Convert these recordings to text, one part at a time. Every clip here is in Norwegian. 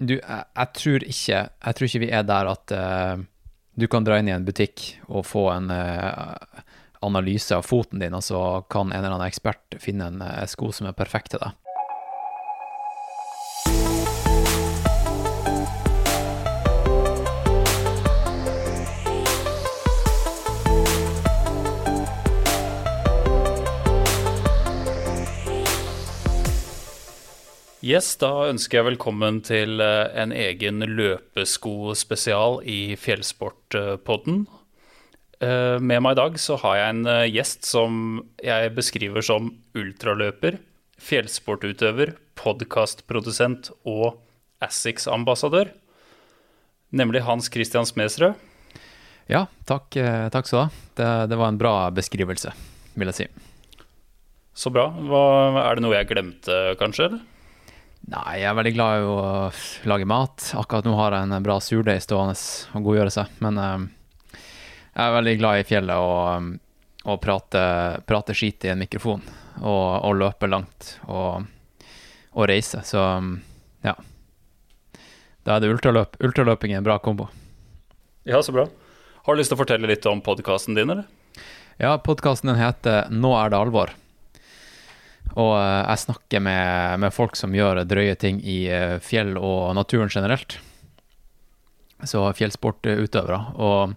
du, jeg, jeg, tror ikke Jeg tror ikke vi er der at uh, du kan dra inn i en butikk og få en uh, analyse av foten din, og så kan en eller annen ekspert finne en uh, sko som er perfekt til deg. Yes, da ønsker jeg velkommen til eh, en egen løpesko-spesial i Fjellsportpodden. Eh, med meg i dag så har jeg en eh, gjest som jeg beskriver som ultraløper, fjellsportutøver, podkastprodusent og Assix-ambassadør. Nemlig Hans Christian Smedsrød. Ja, takk, takk skal du ha. Det, det, var en bra beskrivelse, vil jeg si. Så bra. Hva, er det noe jeg glemte, kanskje? eller? Nei, jeg er veldig glad i å lage mat. Akkurat nå har jeg en bra surdeig stående og godgjøre seg. Men uh, jeg er veldig glad i fjellet og, og prate, prate skit i en mikrofon. Og, og løpe langt og, og, reise. Så ja. Da er det ultraløp. Ultraløping er en bra kombo. Ja, så bra. Har du lyst til å fortelle litt om podkasten din, eller? Ja, podkasten din heter Nå er det alvor. Og eh, jeg snakker med, med, folk som gjør drøye ting i eh, fjell og naturen generelt. Så fjellsportutøvere. Og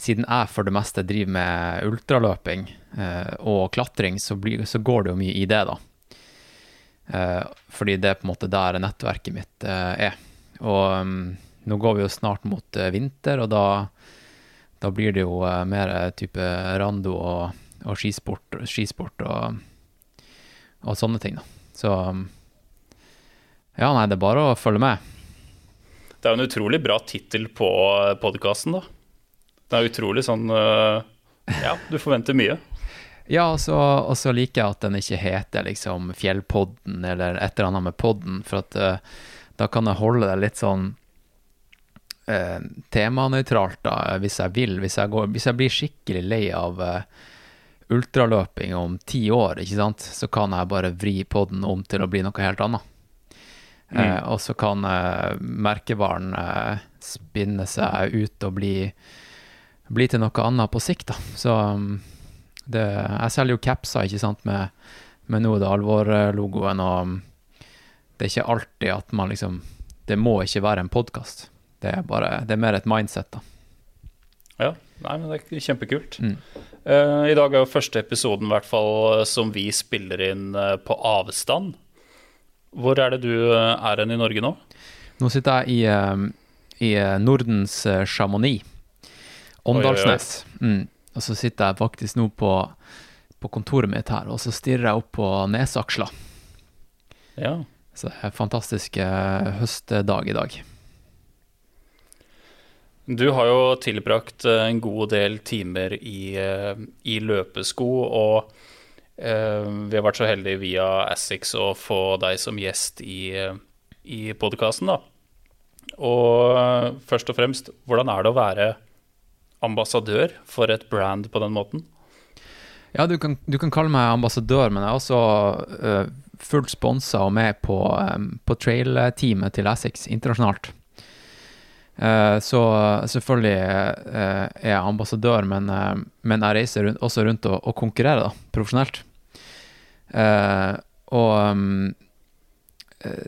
siden jeg for det meste driver med ultraløping eh, og klatring, så, blir, så, går det jo mye i det, da. fordi det er på en måte der nettverket mitt er. Og um, nå går vi jo snart mot vinter, og da, da blir det jo mer type rando og, og skisport, skisport og og sånne ting. da. Så ja, nei, det er bare å følge med. Det er jo en utrolig bra tittel på podkasten, da. Det er utrolig sånn uh, Ja, du forventer mye. ja, og så liker jeg at den ikke heter liksom Fjellpodden eller et eller annet med podden, for at uh, da kan jeg holde det litt sånn uh, temanøytralt, da, hvis jeg vil. Hvis jeg, går, hvis jeg blir skikkelig lei av uh, ultraløping om ti år, ikke sant, så kan jeg bare vri podden om til å bli noe helt annet. Mm. Eh, og så kan eh, merkevaren eh, spinne seg ut og bli, bli, til noe annet på sikt, da. Så mm, det, Jeg selger jo capser, ikke sant, med, med Nå er det alvor-logoen, og mm, det er ikke alltid at man liksom Det må ikke være en podkast. Det Det er mer et mindset, da. Ja, nei, men det er kjempekult. Mm. Uh, I dag er jo første episoden hvert fall, som vi spiller inn uh, på avstand. Hvor er det du er hen i Norge nå? Nå sitter jeg i, i Nordens Chamonix, Åndalsnes. Mm. Og så sitter jeg faktisk nå på, på, kontoret mitt her, og så stirrer jeg opp på nesaksla. Ja. Så det er en fantastisk høstdag i dag. Du har jo tilbrakt eh, en god del timer i, eh, i løpesko, og eh, vi har vært så heldige via Assix å få deg som gjest i, i podkasten, da. Og først og fremst, hvordan er det å være ambassadør for et brand på den måten? Ja, du kan, du kan kalle meg ambassadør, men jeg er også uh, fullt sponsa og med på, um, på trail-teamet til Assix internasjonalt. Eh, så selvfølgelig eh, er jeg ambassadør, men, eh, men jeg reiser rundt, også rundt og, og konkurrerer da, profesjonelt. og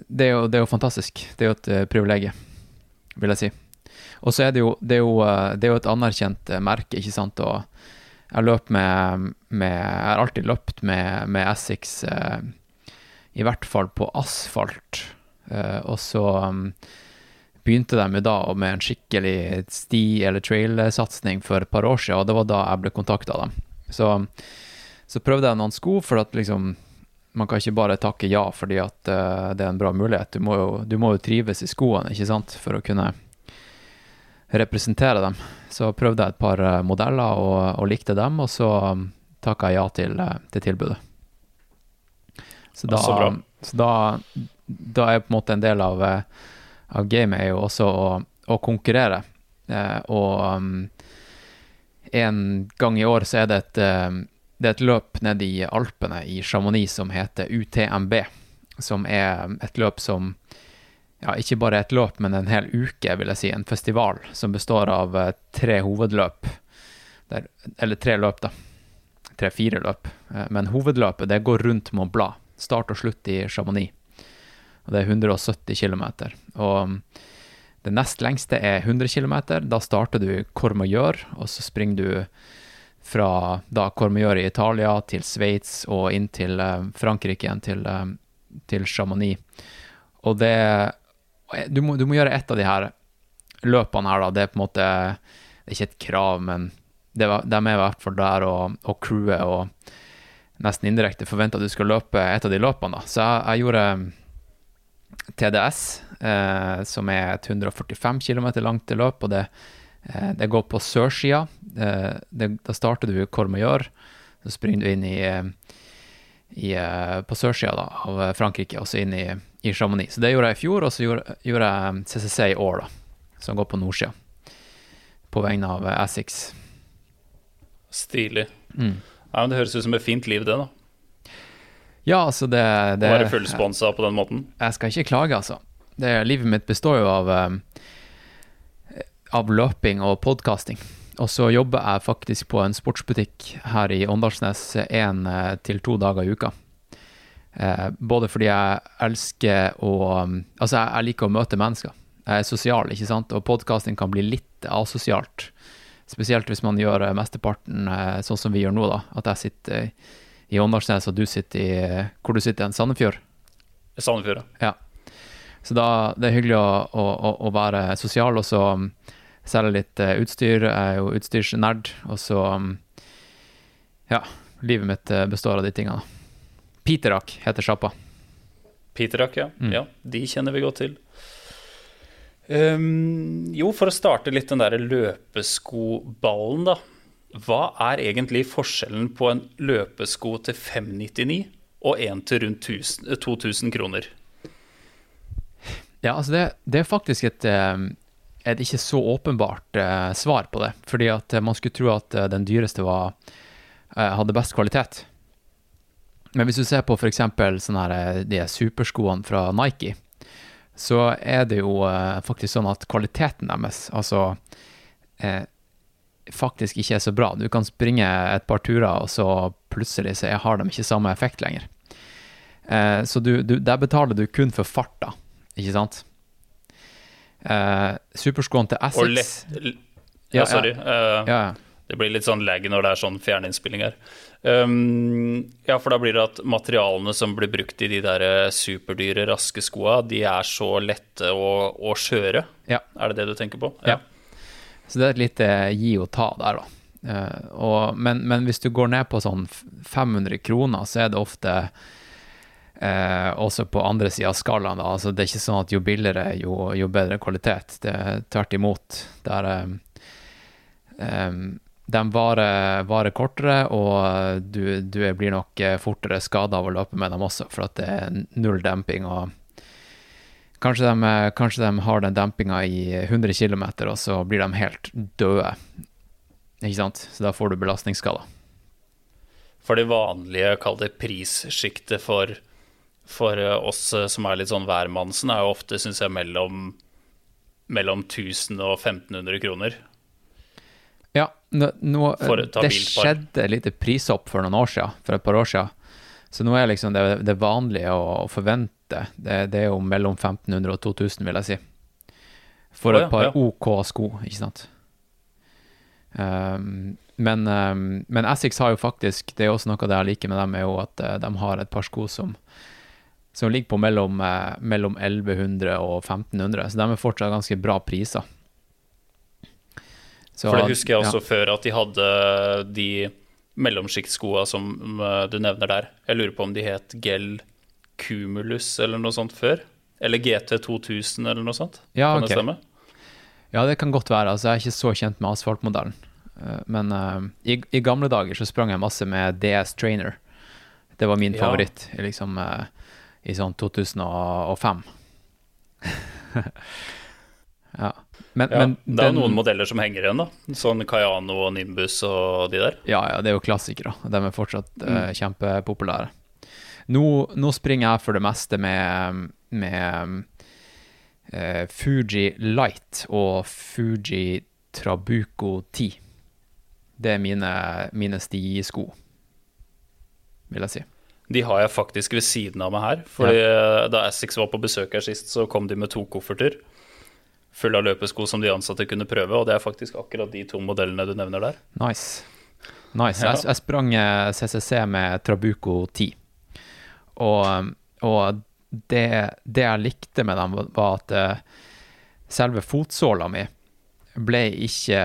det, er jo, det, er jo, fantastisk. Det er jo et privilegium, vil jeg si. Og så er det jo, det er jo, det er jo et anerkjent merke, ikke sant. Og jeg løper med, med Jeg har alltid løpt med, med Essex, i hvert fall på asfalt. og så um, begynte de da med en skikkelig sti- eller trail-satsing for et par år siden, og det var da jeg ble kontakta av dem. Så, så, prøvde jeg noen sko, for at liksom Man kan ikke bare takke ja fordi at uh, det er en bra mulighet. Du må, jo, du må, jo, trives i skoene, ikke sant, for å kunne representere dem. Så prøvde jeg et par uh, modeller og, og, likte dem, og så um, takka jeg ja til, uh, til tilbudet. Så da, så, så da, da, er jeg på en måte en del av uh, av gamet er jo også å, å konkurrere. Eh, og um, en gang i år så er det et, um, det er et løp nede i Alpene i Chamonix som heter UTMB. Som er et løp som ja, ikke bare et løp, men en hel uke, vil jeg si. En festival som består av eh, tre hovedløp. Der, eller tre løp, da. Tre-fire løp. Eh, men hovedløpet det går rundt Mont Blanc. Start og slutt i Chamonix. Og det er 170 km. Og mm, det nest lengste er 100 km. Da starter du Cormayeur, og så springer du fra da Cormayeur i Italia til Sveits og inn til eh, Frankrike igjen, til, eh, til Chamonix. Og det du må, du må, gjøre ett av de her løpene her, da. Det er på en måte Det er ikke et krav, men det, de er i hvert fall der og, og crewet og nesten indirekte forventer at du skal løpe et av de løpene. da. Så jeg, jeg gjorde TDS, eh, som er et 145 km langt løp, og det, eh, det går på sørsida. Eh, da starter du Cormayeur, så springer du inn i, i eh, på sørsida av Frankrike, og så inn i, i, Chamonix. Så det gjorde jeg i fjor, og så gjorde, gjorde jeg CCC i år, da, som går på nordsida. På vegne av Assix. Stilig. Mm. Ja, men Det høres ut som et fint liv, det, da. Ja, altså det, det Å være fullsponsa på den måten? Jeg skal ikke klage, altså. Det, livet mitt består jo av, um, av løping og podkasting. Og så jobber jeg faktisk på en sportsbutikk her i Åndalsnes én eh, til to dager i uka. Eh, både fordi jeg elsker å um, Altså, jeg, liker å møte mennesker. Jeg er sosial, ikke sant, og podkasting kan bli litt asosialt. Spesielt hvis man gjør eh, mesteparten eh, sånn som vi gjør nå, da. At jeg sitter i Åndalsnes, og du sitter i Hvor du sitter i Sandefjord? Sandefjord, ja. Så da det er hyggelig å, å, å være sosial, og så um, selge litt uh, utstyr. Jeg er jo utstyrsnerd, og så um, Ja, livet mitt uh, består av de tingene. Piterak heter sjappa. Piterak, ja. Mm. ja. De kjenner vi godt til. Um, jo, for å starte litt den der løpeskoballen, da. Hva er egentlig forskjellen på en løpesko til 599 og en til rundt 1000, 2000 eh, kroner? Ja, altså det, det er faktisk et, eh, et, ikke så åpenbart uh, svar på det. Fordi at man skulle tro at den dyreste var, hadde best kvalitet. Men hvis du ser på f.eks. de superskoene fra Nike, så er det jo faktisk sånn at kvaliteten deres, altså faktisk ikke er så bra. Du kan springe et par turer, og så plutselig så har de ikke samme effekt lenger. Eh, så du, du, der betaler du kun for farta, ikke sant? Eh, Superskoen til Assets Og lett Ja, sorry. Uh, ja, ja. Det blir litt sånn lag når det er sånn fjerninnspilling her. Um, ja, for da blir det at materialene som blir brukt i de der eh, superdyre, raske skoa, de er så lette og, og skjøre. Ja. Er det det du tenker på? Ja. ja. Så det er et lite gi og ta der, da. Uh, og, men, men, hvis du går ned på sånn 500 kroner, så er det ofte uh, også på andre sida av skalaen. Da. Altså, det er ikke sånn at jo billigere, jo, jo bedre kvalitet. Det er tvert imot. Der, um, de varer, varer, kortere, og du, du blir nok fortere skada av å løpe med dem også, for at det er null demping. og Kanskje de, kanskje de har den dempinga i 100 km, og så blir de helt døde. Ikke sant? Så da får du belastningsskader. For det vanlige, kall det prissjiktet for, for, oss som er litt sånn værmannsen, er jo ofte, syns jeg, mellom, mellom 1000 og 1500 kroner. Ja, nå, nå, det skjedde litt prishopp for noen år siden, for et par år siden. Så nå er liksom det, det vanlige å, forvente det, det, er jo mellom 1500 og 2000, vil jeg si. For et par OK sko, ikke sant. Um, men, um, men Essex har jo faktisk Det er også noe det jeg liker med dem, er jo at uh, de har et par sko som, som ligger på mellom, uh, mellom 1100 og 1500, så de er fortsatt ganske bra priser. Så, For det husker jeg også ja. før, at de hadde de mellomsjiktskoa som du nevner der. Jeg lurer på om de het Gel Cumulus eller noe sånt før? Eller GT 2000 eller noe sånt? Ja, kan okay. det stemme? Ja, det kan godt være. Altså, jeg er ikke så kjent med asfaltmodellen. Eh, men uh, i, i, gamle dager så sprang jeg masse med DS Trainer. Det var min favoritt ja. liksom, uh, i sånn 2005. ja. Men, ja, men det er den, noen modeller som henger igjen, da. Sånn Kayano og Nimbus og de der. Ja, ja, det er jo klassikere. De er fortsatt uh, kjempepopulære. Nå, nå, springer jeg for det meste med, med uh, Fuji Light og Fuji Trabuco 10. Det er mine, mine stisko, vil jeg si. De har jeg faktisk ved siden av meg her. Fordi ja. Da Assix var på besøk her sist, så kom de med to kofferter fulle av løpesko som de ansatte kunne prøve, og det er faktisk akkurat de to modellene du nevner der. Nice. Nice. Ja. Jeg, jeg, sprang CCC eh, med Trabuco 10, og, og det, det, jeg likte med dem, var at eh, selve fotsåla mi ble ikke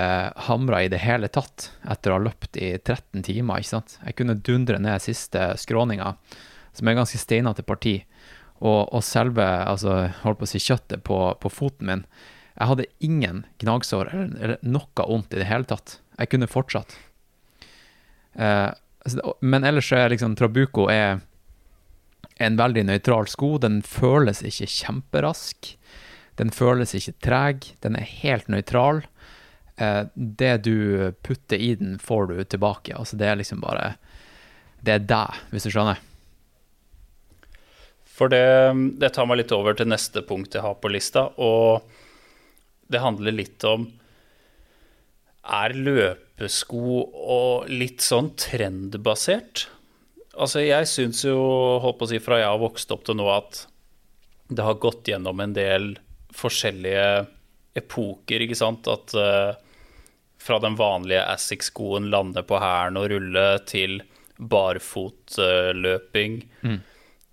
hamra i det hele tatt etter å ha løpt i 13 timer. ikke sant? Jeg kunne dundre ned siste skråninga, som er ganske steinete parti. Og, og, selve altså, holdt på å si kjøttet på, på, foten min Jeg hadde ingen gnagsår eller, eller, noe vondt i det hele tatt. Jeg kunne fortsatt. Eh, men ellers er liksom Trabuco er en veldig nøytral sko. Den føles ikke kjemperask. Den føles ikke treg, den er helt nøytral. Eh, det du putter i den, får du tilbake. Altså, det er liksom bare Det er deg, hvis du skjønner. For det, det tar meg litt over til neste punkt jeg har på lista, og det handler litt om Er løpesko og litt sånn trendbasert? Altså, jeg syns jo, holdt på å si fra jeg har vokst opp til nå, at det har gått gjennom en del forskjellige epoker, ikke sant. At uh, fra den vanlige Assic-skoen lande på hælen og rulle til barfotløping. Uh, mm.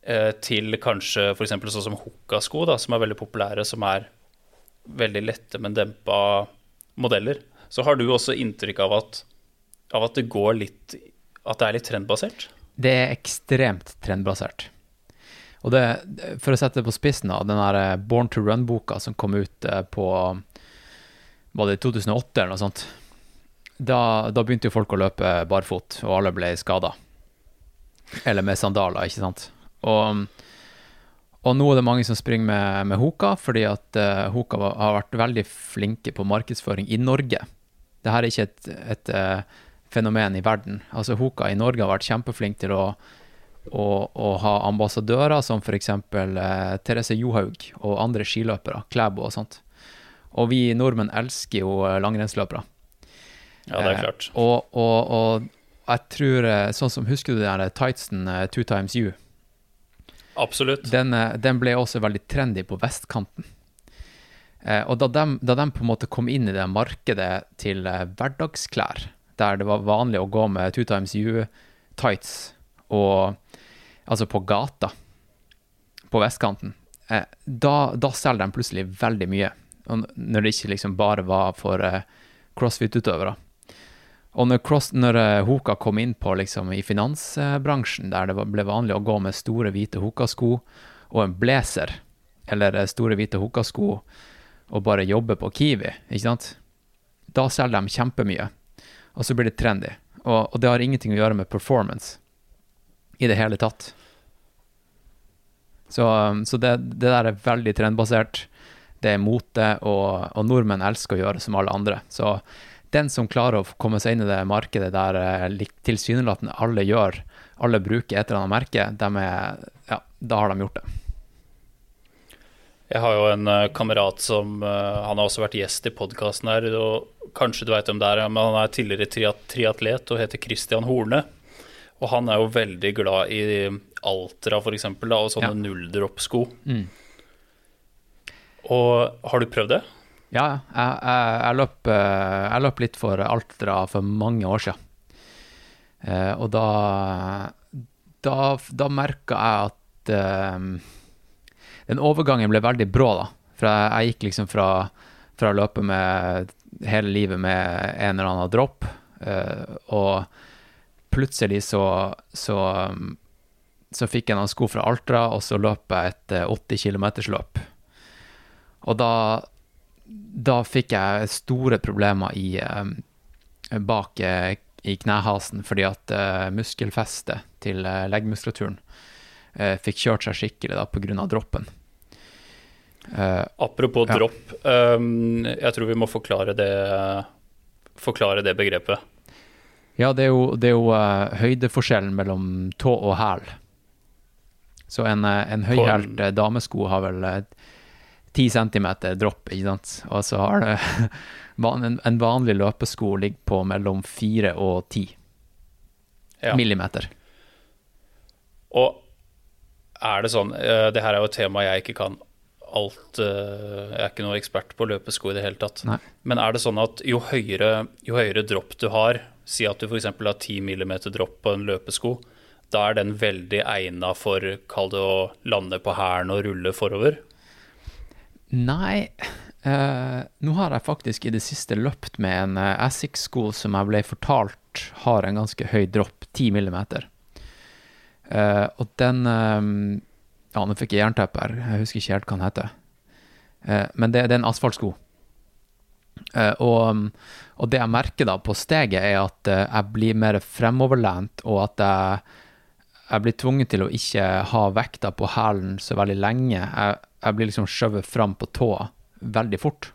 uh, til kanskje f.eks. sånn som Hoka-sko, som er veldig populære, som er veldig lette, men dempa modeller. Så har du også inntrykk av at, av at det går litt At det er litt trendbasert? Det er ekstremt trendbasert. Og det, for å sette det på spissen, da, den der eh, Born to Run-boka som kom ut eh, på Var det 2008 eller noe sånt? Da, da begynte jo folk å løpe barfot, og alle ble skada. Eller med sandaler, ikke sant. Og, og nå er det mange som springer med, med Hoka, fordi at uh, Hoka har vært veldig flinke på markedsføring i Norge. Dette er ikke et, et uh, fenomen i verden. Altså Hoka i Norge har vært kjempeflink til å å, å ha ambassadører som f.eks. Eh, Therese Johaug og andre skiløpere, Klæbo og sånt. Og vi nordmenn elsker jo eh, langrennsløpere. Ja, det er klart. Eh, og, og, og, jeg tror eh, Sånn som Husker du den der tightsen Two Times You? Absolutt. Den, den, ble også veldig trendy på vestkanten. Eh, og da de, da de, på en måte kom inn i det markedet til eh, hverdagsklær, der det var vanlig å gå med Two Times You-tights og altså på gata på vestkanten, eh, da, da, selger de plutselig veldig mye. Når det ikke liksom bare var for eh, crossfit-utøvere. Og når, cross, når uh, Hoka kom inn på liksom, i finansbransjen, der det ble vanlig å gå med store, hvite Hoka-sko og en blazer, eller store, hvite Hoka-sko, og bare jobbe på Kiwi, ikke sant? Da selger de kjempemye. Og så blir det trendy. Og, og det har ingenting å gjøre med performance i det hele tatt. Så, um, så det, det, der er veldig trendbasert. Det er mote, og, og, nordmenn elsker å gjøre som alle andre. Så den som klarer å komme seg inn i det markedet der eh, tilsynelatende alle gjør, alle bruker et eller annet merke, er, ja, da har de gjort det. Jeg har jo en uh, kamerat som uh, Han har også vært gjest i podkasten her. og Kanskje du vet om det er, men han er tidligere triatlet og heter Christian Horne. Og han er jo veldig glad i Altra, eksempel, og sånne ja. nulldrop-sko. Mm. Og har du prøvd det? Ja, jeg, jeg, jeg, løp, eh, jeg, løp, litt for Altra for mange år siden. Eh, og da Da, da merka jeg at den overgangen ble veldig brå, da. For jeg, jeg gikk liksom fra, fra å løpe med hele livet med en eller annen dropp, uh, og plutselig så, så, så fikk jeg noen sko fra Altra, og så løp jeg et 80 eh, km-løp. Og da, da fikk jeg store problemer i, eh, bak i knehasen, fordi at muskelfestet til leggmuskulaturen fikk kjørt seg skikkelig da pga. droppen. Eh, Apropos ja. dropp, um, jeg tror vi må forklare det, forklare det begrepet. Ja, det er jo, det er jo uh, høydeforskjellen mellom tå og hæl. Så en, uh, en høyhælt uh, damesko har vel 10 centimeter dropp, ikke sant. Og så har det en, en vanlig løpesko ligger på mellom 4 og 10 Ja. millimeter. Og er det sånn uh, Det her er jo et tema jeg ikke kan alt uh, Jeg er ikke noen ekspert på løpesko i det hele tatt. Nei. Men er det sånn at jo høyere, jo høyere dropp du har, si at du f.eks. har 10 mm dropp på en løpesko, da er den veldig egna for, kall det å lande på hælen og rulle forover? Nei, Uh, nå har jeg faktisk i det siste løpt med en Asics-sko som jeg ble fortalt har en ganske høy dropp, 10 millimeter. Eh, og den um, Ja, nå fikk jeg jernteppe her, jeg husker ikke helt hva den heter. Uh, men det, det er en asfaltsko. Uh, og, og det jeg merker da på steget, er at jeg blir mer fremoverlent, og at jeg, jeg blir tvunget til å ikke ha vekta på hælen så veldig lenge. Jeg, jeg blir liksom skjøvet fram på tåa veldig fort.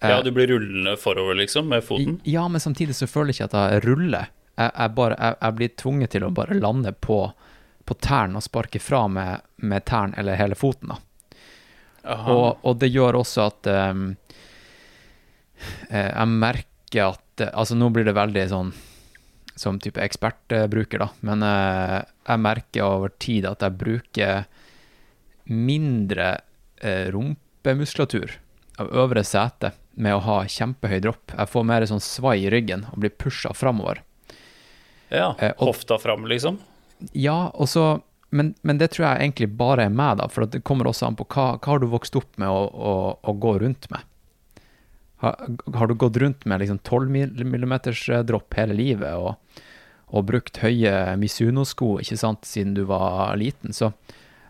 Ja, du blir rullende forover, liksom, med foten? Ja, men samtidig så føler jeg ikke at jeg ruller. Jeg, jeg, bare, jeg, jeg blir tvunget til å bare lande på, på tærne og sparke fra med, med tærne eller hele foten. Og, og det gjør også at eh, jeg merker at eh, Altså, nå blir det veldig sånn som type ekspertbruker, da, men uh, jeg merker over tid at jeg bruker mindre uh, rumpemuskulatur av øvre sete med å ha kjempehøy dropp. Jeg får mer sånn svai i ryggen og blir pusha framover. Ja, eh, og- hofta fram, liksom? Ja, så men, men det tror jeg egentlig bare er meg, da. For det kommer også an på hva, hva har du vokst opp med å, å, å gå rundt med. Har, har du gått rundt med liksom 12 mm dropp hele livet og, og brukt høye Misuno-sko ikke sant, siden du var liten, så,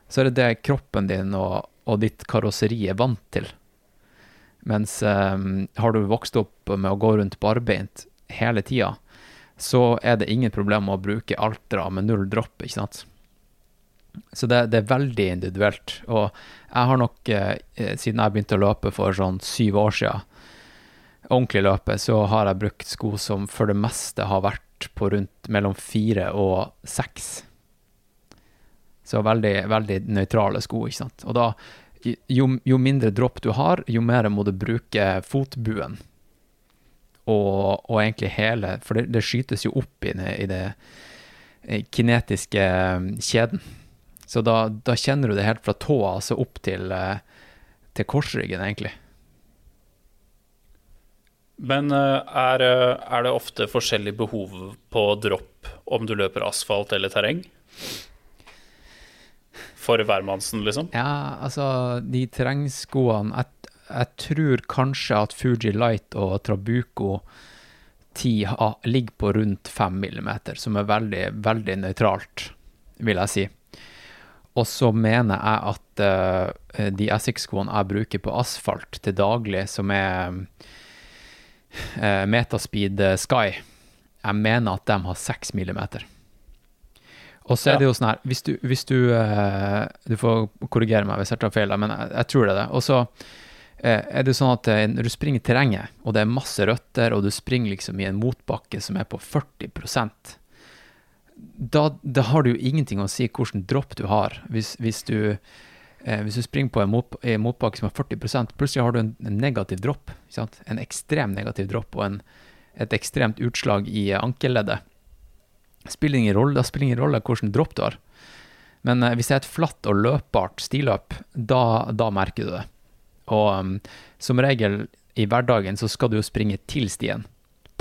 så er det det kroppen din og, og ditt karosseri er vant til. Mens um, har du vokst opp med å gå rundt barbeint hele tida, så er det ingen problem å bruke Altra med null dropp, ikke sant. Så det, det er veldig individuelt. Og jeg har nok, eh, siden jeg begynte å løpe for sånn syv år siden, ordentlig løpe, så har jeg brukt sko som for det meste har vært på rundt mellom fire og seks. Så veldig, veldig nøytrale sko, ikke sant. Og da, jo, jo mindre dropp du har, jo mer må du bruke fotbuen. Og, og egentlig hele, for det, det skytes jo opp i det, i det eh, kinetiske eh, kjeden. Så da, da kjenner du det helt fra tåa altså opp til, eh, til korsryggen, egentlig. Men er, er det ofte forskjellig behov på dropp om du løper asfalt eller terreng? For hvermannsen, liksom? Ja, altså, de terrengskoene jeg, jeg tror kanskje at Fuji Light og Trabuco 10 ha, ligger på rundt 5 millimeter, som er veldig, veldig nøytralt, vil jeg si. Og så mener jeg at uh, de Essex-skoene jeg bruker på asfalt til daglig, som er uh, Metaspeed eh, Sky, jeg mener at de har 6 millimeter. Og så er det jo sånn her, hvis du, hvis du uh, Du får korrigere meg hvis jeg tar feil, men jeg, jeg tror det er det. Og så er det sånn at eh, når du springer i terrenget, og det er masse røtter, og du springer liksom i en motbakke som er på 40 da, da har det jo ingenting å si hvilken dropp du har. Hvis, hvis, du, eh, hvis du springer på en, mot, en motbakke som er 40% plutselig har du en, en negativ dropp. En ekstrem negativ dropp og en, et ekstremt utslag i eh, ankelleddet. Spiller ingen rolle, da spiller ingen rolle hvilken dropp du har. Men eh, hvis det er et flatt og løpbart stiløp, da, da merker du det. Og um, som regel i hverdagen så skal du jo springe til stien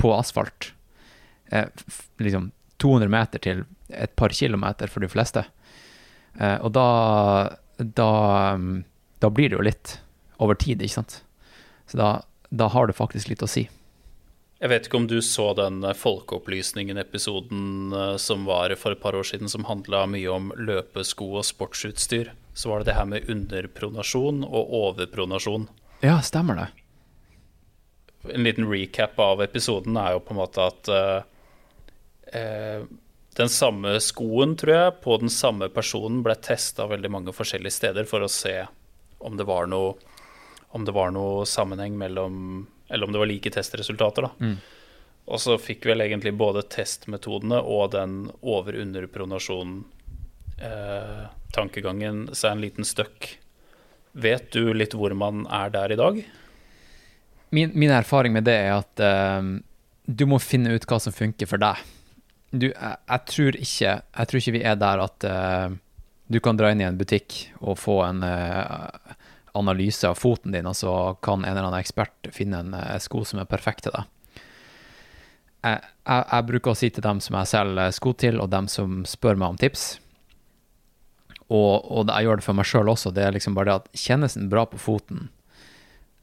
på asfalt. Eh, liksom 200 meter til et par kilometer for de fleste. Eh, og da, da, um, da blir det jo litt over tid, ikke sant. Så da, da har det faktisk litt å si. Jeg vet ikke om du så den eh, Folkeopplysningen-episoden eh, som var for et par år siden, som handla mye om løpesko og sportsutstyr. Så var det det her med underpronasjon og overpronasjon. Ja, stemmer det. En liten recap av episoden er jo på en måte at uh, uh, den samme skoen, tror jeg, på den samme personen ble testa veldig mange forskjellige steder for å se om det var noe om det var noe sammenheng mellom Eller om det var like testresultater, da. Mm. Og så fikk vel egentlig både testmetodene og den over-under-pronasjon-tankegangen seg en liten støkk. Vet du litt hvor man er der i dag? Min, min erfaring med det er at uh, du må finne ut hva som funker for deg. Du, jeg, jeg, tror ikke, jeg tror ikke vi er der at uh, du kan dra inn i en butikk og få en uh, analyse av foten din, og så kan en eller annen ekspert finne en sko som er perfekt til deg. Jeg, jeg, bruker å si til dem som jeg selger sko til, og dem som spør meg om tips, og, og jeg gjør det for meg sjøl også, det er liksom bare det at kjennes den bra på foten,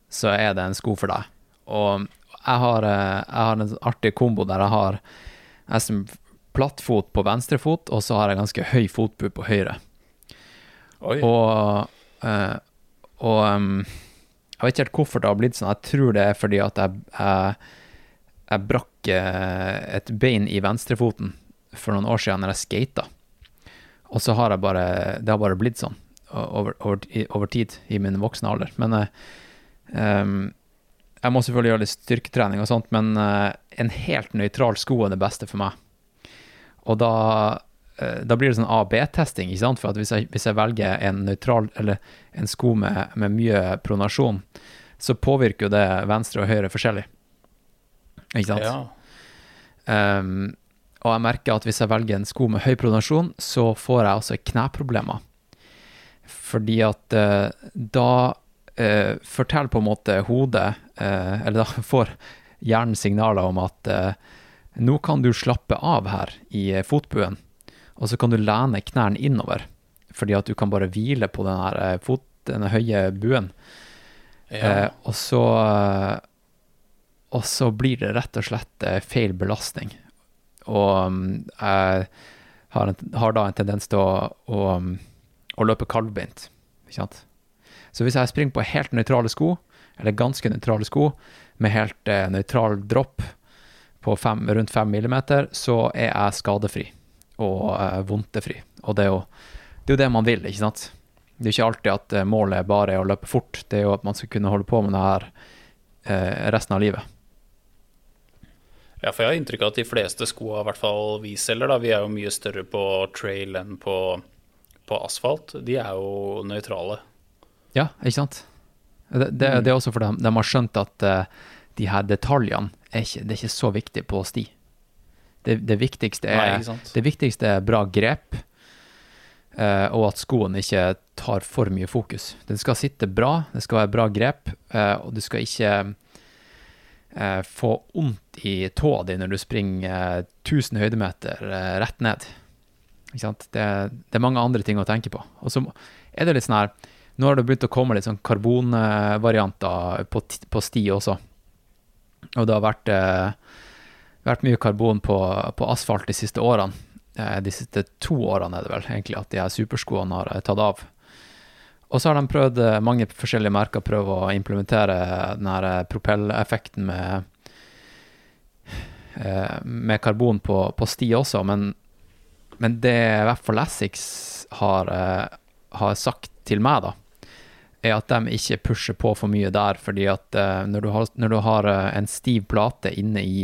så er det en sko for deg. Og jeg har, eh, jeg har en artig kombo der jeg har nesten plattfot på venstre fot, og så har jeg ganske høy fotbu på høyre. Oi. Og, uh, og jeg vet ikke helt hvorfor det har blitt sånn. Jeg tror det er fordi at jeg, jeg, jeg brakk eh, et bein i venstrefoten for noen år siden når jeg skata. Og så har jeg bare Det har bare blitt sånn over, over, over tid i min voksne alder. Men um, jeg må selvfølgelig gjøre litt styrketrening og sånt, men uh, en helt nøytral sko er det beste for meg. Og da, uh, da blir det sånn A-B-testing, ikke sant. For hvis jeg, hvis jeg, velger en nøytral, eller en sko med, med mye pronasjon, så påvirker jo det venstre og høyre forskjellig. Ikke sant? Ja. Um, og jeg merker at hvis jeg velger en sko med høy pronasjon, så får jeg også kneproblemer. Fordi at uh, da uh, forteller på en måte hodet, uh, eller da får hjernen signaler om at nå kan du slappe av her i fotbuen, og så kan du lene knærne innover. Fordi at du kan bare hvile på den her fot, denne høye buen. Ja. og så og så blir det rett og slett feil belastning. Og um, jeg har, en, har, da en tendens til å, å, um, å løpe kalvbeint. Ikke sant? Så hvis jeg springer på helt nøytrale sko, eller ganske nøytrale sko, med helt eh, nøytral dropp på fem, rundt fem millimeter, så er jeg skadefri og eh, vondtefri. Og det er, jo, det er, jo, det man vil, ikke sant? Det er ikke alltid at eh, målet bare er å løpe fort, det er jo at man skal kunne holde på med det her eh, resten av livet. Ja, for jeg har inntrykk av at de fleste skoa, i hvert fall vi selger, da, vi er jo mye større på trail enn på, på asfalt. De er jo nøytrale. Ja, ikke sant. Det, det, det, er også fordi de, de har skjønt at uh, de her detaljene er ikke, det er ikke så viktig på sti. Det, det viktigste, er, Nei, det viktigste er bra grep, uh, og at skoen ikke tar for mye fokus. Den skal sitte bra, det skal være bra grep, uh, og du skal ikke eh, få vondt i tåa di når du springer 1000 høydemeter eh, rett ned. Det, det, er mange andre ting å tenke på. Og så er det litt sånn her Nå har det begynt å komme litt sånn karbonvarianter på, på sti også. Og det har vært, eh, vært mye karbon på, på, asfalt de siste årene. Eh, de siste to årene er det vel egentlig at de her superskoene har eh, tatt av. Og så har de prøvd, eh, mange forskjellige merker prøvd å implementere den her eh, propelleffekten med, eh, med karbon på, på, sti også, men, men det i hvert fall Essics har, har, sagt til meg, da, er at de ikke pusher på for mye der, fordi at når du har, når du har en stiv plate inne i,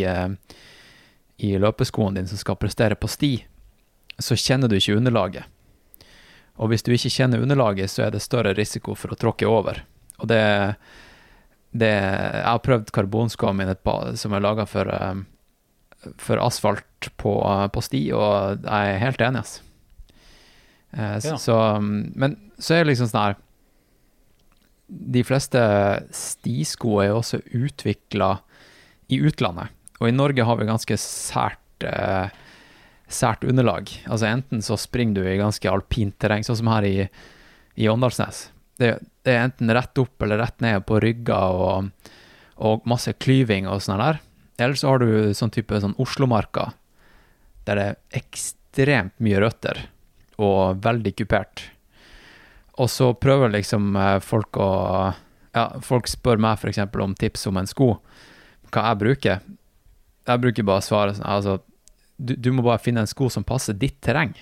i løpeskoen din som skal prestere på sti, så kjenner du ikke underlaget. Og hvis du ikke kjenner underlaget, så er det større risiko for å tråkke over. Og det, det Jeg har prøvd karbonskoene mine som er laga for, eh, for, asfalt på, på, sti, og jeg er helt enig, altså. Ja. Så, men så er det liksom sånn her De fleste stisko er jo også utvikla i utlandet. Og i Norge har vi ganske sært eh, sært underlag. Altså Enten så springer du i ganske alpint terreng, sånn som her i, i Åndalsnes. Det, det, er enten rett opp eller rett ned på rygger og, og masse klyving og sånn der. Eller så har du sånn type sånn Oslomarka, der det er ekstremt mye røtter og veldig kupert. Og så prøver liksom eh, folk å Ja, folk spør meg f.eks. om tips om en sko, hva jeg bruker. Jeg bruker bare å svare sånn altså du, du, må bare finne en sko som passer ditt terreng,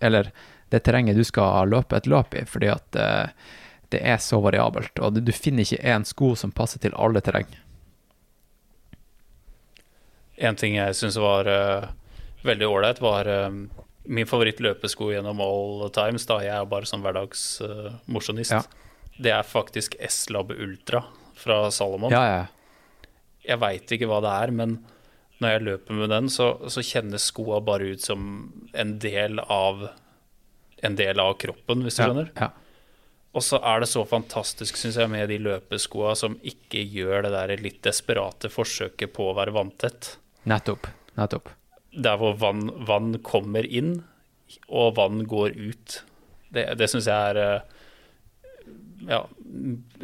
eller det terrenget du skal løpe et løp i, fordi at uh, det er så variabelt. Og du, du finner ikke én sko som passer til alle terreng. En ting jeg syns var uh, veldig ålreit, var uh, min favorittløpesko gjennom all times. da Jeg er bare sånn hverdagsmosjonist. Uh, ja. det er faktisk S-Lab Ultra fra Salomon. Ja, ja. Jeg veit ikke hva det er, men når jeg løper med den, så, så kjennes skoa bare ut som en del av en del av kroppen, hvis du ja, skjønner. Ja. Og så er det så fantastisk, syns jeg, med de løpeskoa som ikke gjør det der litt desperate forsøket på å være vanntett. Nettopp. Nettopp. Der hvor vann, vann kommer inn, og vann går ut. Det, det syns jeg er eh, ja,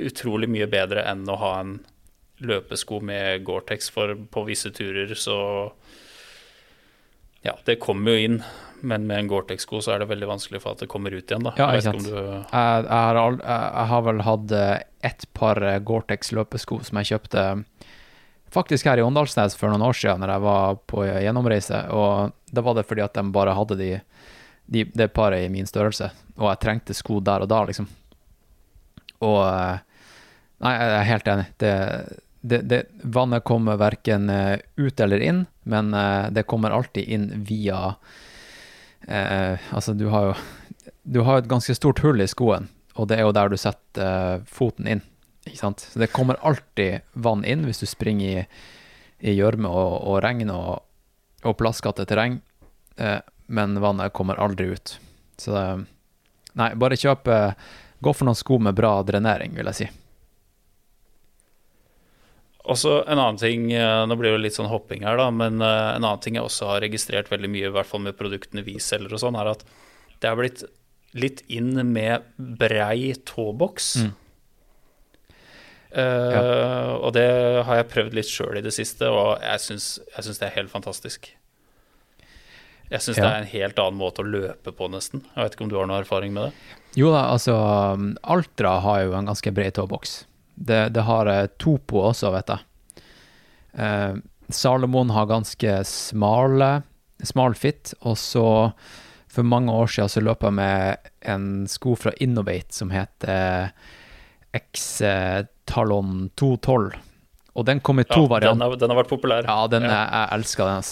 utrolig mye bedre enn å ha en løpesko med Gore-Tex, for på visse turer så Ja, det kommer jo inn, men med en Gore-Tex-sko så er det veldig vanskelig for at det kommer ut igjen, da. Ja, ikke sant. du Jeg, jeg, har ald- jeg, har vel hatt et ett par eh, Gore-Tex løpesko som jeg kjøpte faktisk her i Åndalsnes for noen år siden, når jeg var på gjennomreise. Og da var det fordi at de bare hadde de, de, det paret i min størrelse, og jeg trengte sko der og da, liksom. Og eh, Nei, jeg er helt enig. Det, det, det, vannet kommer verken eh, ut eller inn, men eh, det kommer alltid inn via eh, Altså, du har jo Du har et ganske stort hull i skoen, og det er jo der du setter eh, foten inn. Ikke sant? Så det kommer alltid vann inn hvis du springer i, gjørme og, og regn og, og plaskete terreng, eh, men vannet kommer aldri ut. Så Nei, bare kjøp Gå for noen sko med bra drenering, vil jeg si. Også en annen ting, eh, nå blir det litt sånn hopping her, da, men eh, en annen ting jeg også har registrert veldig mye, i hvert fall med produktene vi selger og sånn, er at det er blitt litt inn med brei tåboks. Mm. Eh, Og det har jeg prøvd litt sjøl i det siste, og jeg syns, jeg syns det er helt fantastisk. Jeg syns Ja. det er en helt annen måte å løpe på, nesten. Jeg vet ikke om du har noe erfaring med det? Jo da, altså Altra har jo en ganske bred tåboks. Det, det har Topo også, vet jeg. Eh, Salomon har ganske smale, smal fit, og så for mange år siden så løp jeg med en sko fra Innovate som heter X-Talon 212. Og den kom i to Ja, varianter. Den, den har vært populær. Ja, den, Ja. Jeg, jeg elsker den.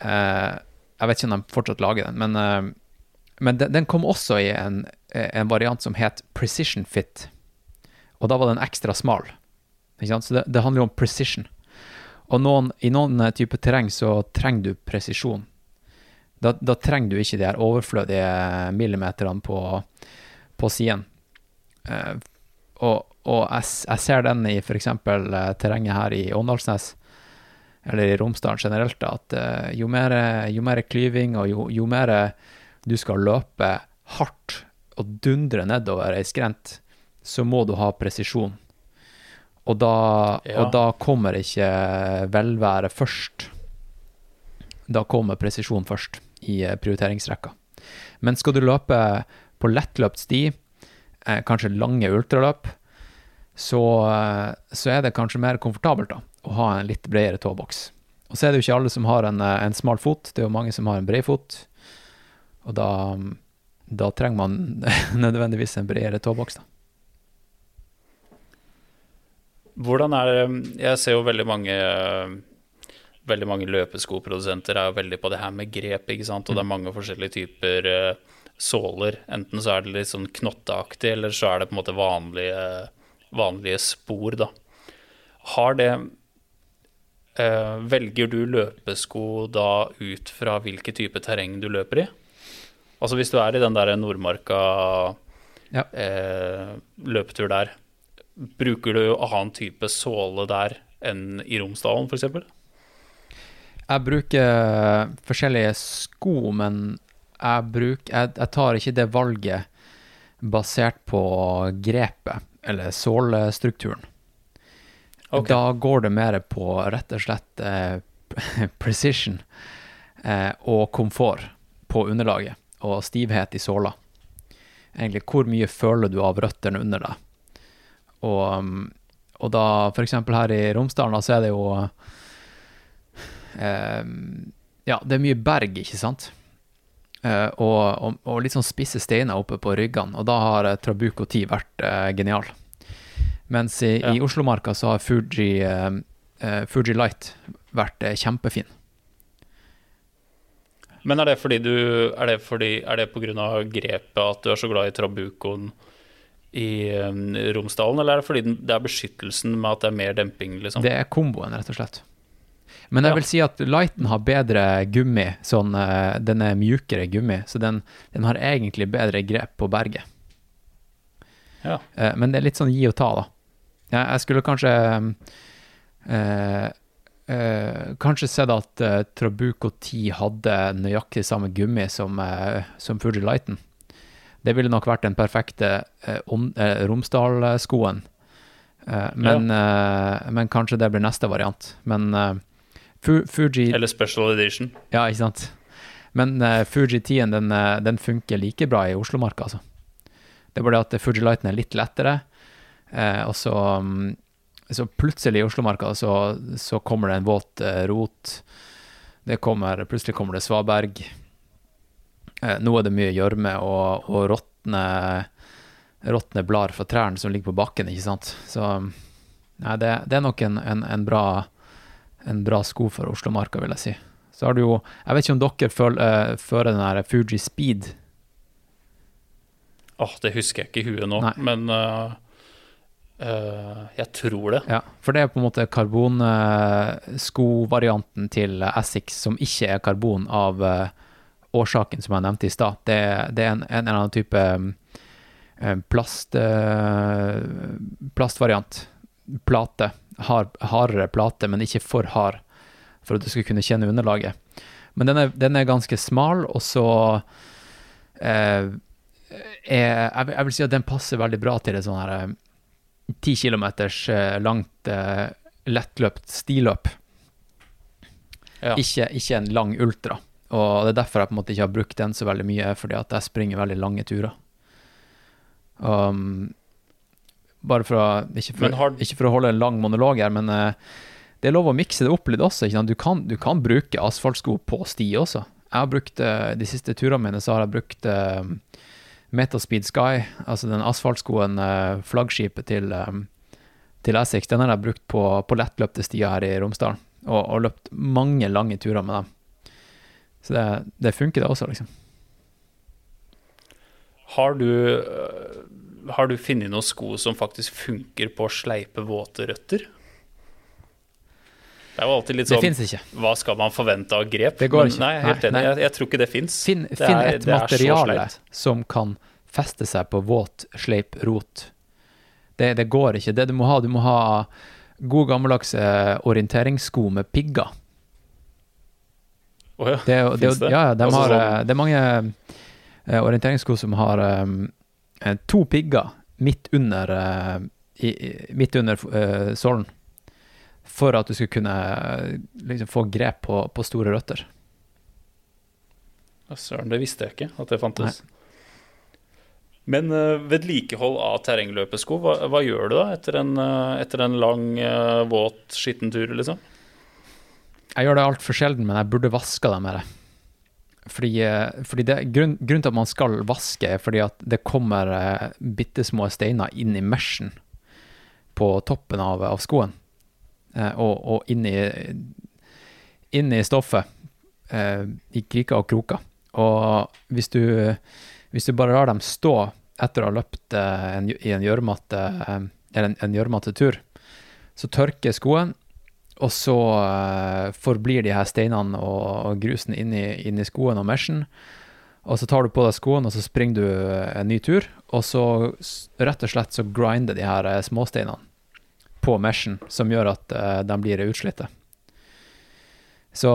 Eh, jeg vet ikke om de fortsatt lager den, men, eh, men den, den kom også i en, en variant som het Precision Fit. Og da var den ekstra smal. Så det, det handler jo om precision. Og noen, i noen eh, typer terreng så trenger du presisjon. Da, da trenger du ikke de her overflødige millimeterne på, på siden. Uh, og og jeg, jeg ser den i f.eks. Uh, terrenget her i Åndalsnes, eller i Romsdalen generelt, at uh, jo mer, jo mer klyving og jo, jo mer du skal løpe hardt og dundre nedover ei skrent, så må du ha presisjon. Og da, Ja. og da kommer ikke velvære først. Da kommer presisjon først i eh, prioriteringsrekka. Men skal du løpe på lettløpt sti, eh, kanskje lange ultraløp, så, eh, så er det kanskje mer komfortabelt da, å ha en litt bredere tåboks. Og så er det jo ikke alle som har en, en smal fot, det er jo mange som har en bred fot. Og da, da trenger man nødvendigvis en bredere tåboks, da. Hvordan er det Jeg ser jo veldig mange Veldig mange løpeskoprodusenter er jo veldig på det her med grep, ikke sant. Og det er mange forskjellige typer eh, såler. Enten så er det litt sånn knotteaktig, eller så er det på en måte vanlige, vanlige spor, da. Har det eh, Velger du løpesko da ut fra hvilken type terreng du løper i? Altså hvis du er i den der Nordmarka Ja. eh, løpetur der, bruker du annen type såle der enn i Romsdalen, f.eks.? Jeg bruker forskjellige sko, men jeg, bruk, jeg, jeg tar ikke det valget basert på grepet eller sålestrukturen. Okay. Da går det mer på rett og slett eh, precision eh, og komfort på underlaget, og stivhet i såla. Egentlig, hvor mye føler du av røttene under deg? Og, um, og da, eksempel her i Romsdalen, da, så er det jo eh, Ja, det er mye berg, ikke sant? Eh, og, og, og litt sånn spisse steiner oppe på ryggene, og da har eh, Trabuco 10 vært eh, genial. Mens i, Ja. i Oslomarka så har Fuji, eh, eh, Fuji Light vært kjempefin. Men er det fordi du Er det, fordi, er det på grunn av grepet at du er så glad i trabucoen i um, Romsdalen, eller er det fordi det er beskyttelsen med at det er mer demping, liksom? Det er komboen, rett og slett. Men jeg Ja. vil si at Lighten har bedre gummi, sånn eh, den er mjukere gummi, så den, den har egentlig bedre grep på berget. Ja. Eh, Men det er litt sånn gi og ta, da. Jeg, skulle kanskje øh, øh, Kanskje sett at Trabuco 10 hadde nøyaktig samme gummi som, som Fuji Lighten. Det ville nok vært den perfekte eh, eh, Romsdal-skoen. Eh, men, eh, men kanskje det blir neste variant. Men eh, Fu Fuji Eller special edition? Ja, ikke sant. Men eh, Fuji 10 den, eh, den funker like bra i Oslomarka, altså. Det er bare det at Fuji Lighten er litt lettere, eh, og så, mm, så plutselig i Oslomarka så, så kommer det en våt rot. Det kommer, plutselig kommer det svaberg. Eh, nå er det mye gjørme og, og råtne blader fra trærne som ligger på bakken, ikke sant. Så nei, det, det er nok en, en, en, bra, en bra sko for Oslomarka, vil jeg si. Så har du jo Jeg vet ikke om dere føl, uh, fører den der Fuji Speed. Åh, det husker jeg ikke i huet nå, Nei. men uh, uh, jeg tror det. Ja, for det er på en måte karbonskovarianten til Essex som ikke er karbon av eh, årsaken som jeg nevnte i stad. Det, det er en, en eller annen type eh, plast, eh, plastvariant. Plate. Hard, hardere plate, men ikke for hard, for at du skal kunne kjenne underlaget. Men den er, den er ganske smal, og så eh, er, jeg, vil- si at den passer veldig bra til et sånn her ti 10 kilometers eh, langt eh, lettløpt stiløp. Ja. Ikke, ikke en lang ultra. Og det er derfor jeg på en måte ikke har brukt den så veldig mye, fordi at jeg springer veldig lange turer. Um, bare for å ikke for, har- ikke for å holde en lang monolog her, men uh, det er lov å mikse det opp litt også. Du, kan, du kan bruke asfaltsko på sti også. Jeg har brukt, uh, De siste turene mine så har jeg brukt uh, Metaspeed Sky, altså den asfaltskoen, eh, flaggskipet til, eh, til Essex, den har jeg brukt på, på lettløpte stier her i Romsdalen. Og, og løpt mange lange turer med dem. Så det, det funker, det også, liksom. Har du, øh, har du funnet noen sko som faktisk funker på sleipe våte røtter? Det er jo alltid litt sånn. Hva skal man forvente av grep? Det går Men ikke. Nei, helt enig. Jeg, jeg tror ikke det fins. Finn, finn et er materiale som kan feste seg på våt, sleip rot. Det, det går ikke. Det du må ha, du må ha god gammeldags orienteringssko med pigger. Å ja. Det, det, det? ja, de Altså har, sånn- eh, det er mange uh, orienteringssko som har um, eh, to pigger midt under, uh, i, midt under uh, sålen. For at du skal kunne eh, liksom, få grep på, på store røtter. Ja, Søren, det visste jeg ikke at det fantes. Men uh, vedlikehold av terrengløpesko, hva, hva gjør du da etter en, eh, etter en lang, eh, våt, skitten tur, liksom? Jeg gjør det altfor sjelden, men jeg burde vaska dem mer. Fordi, eh, fordi det, grunn, grunnen til at man skal vaske, er fordi at det kommer eh, bitte små steiner inn i meshen på toppen av, av skoen. Eh, og, og inn i, inn i stoffet. Eh, I kriker og kroker. Og hvis du, hvis du bare lar dem stå etter å ha løpt en, i en gjørmete en gjørmete tur, så tørker skoen, og så uh, forblir de her steinene og, og grusen inni, inni skoen og meshen. Og så tar du på deg skoene, og så springer du en ny tur. Og så rett og slett så grinder de her eh, småsteinene på meshen, som gjør at uh, de blir utslitte. Så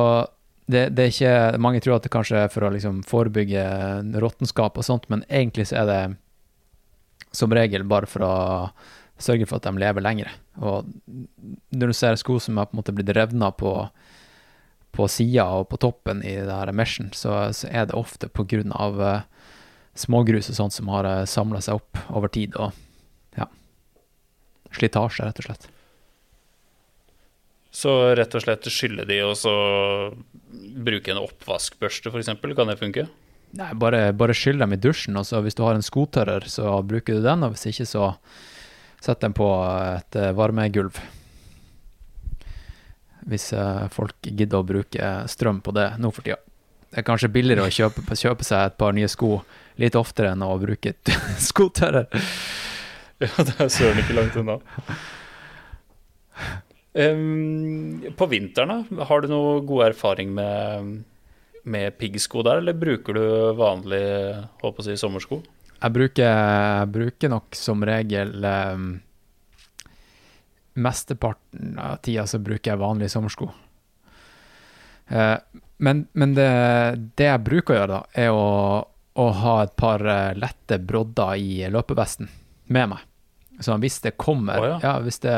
det, det er ikke Mange tror at det kanskje er for å liksom forebygge råttenskap og sånt, men egentlig så er det som regel bare for å sørge for at de lever lenger. Og når du ser sko som har på en måte blitt revna på, på sida og på toppen i det her meshen, så, så er det ofte på grunn av eh, smågrus og sånt som har uh, samla seg opp over tid, og ja Slitasje, rett og slett. Så rett og slett skylle de, og så bruke en oppvaskbørste, f.eks. Kan det funke? Nei, bare, bare skyll dem i dusjen, og så hvis du har en skotørrer, så bruker du den, og hvis ikke, så sett den på et eh, varmegulv. Hvis eh, folk gidder å bruke strøm på det nå for tida. Det er kanskje billigere å kjøpe, kjøpe seg et par nye sko litt oftere enn å bruke skotørrer. Ja, det er søren ikke langt unna. Um, på vinteren, da? Har du noe god erfaring med, med piggsko der, eller bruker du vanlig si, sommersko? Jeg bruker, jeg bruker nok som regel um, Mesteparten av tida så bruker jeg vanlige sommersko. Uh, men, men det, det, jeg bruker å gjøre, da, er å, å ha et par uh, lette brodder i løpevesten med meg. Så hvis det kommer oh, ja. ja hvis, det,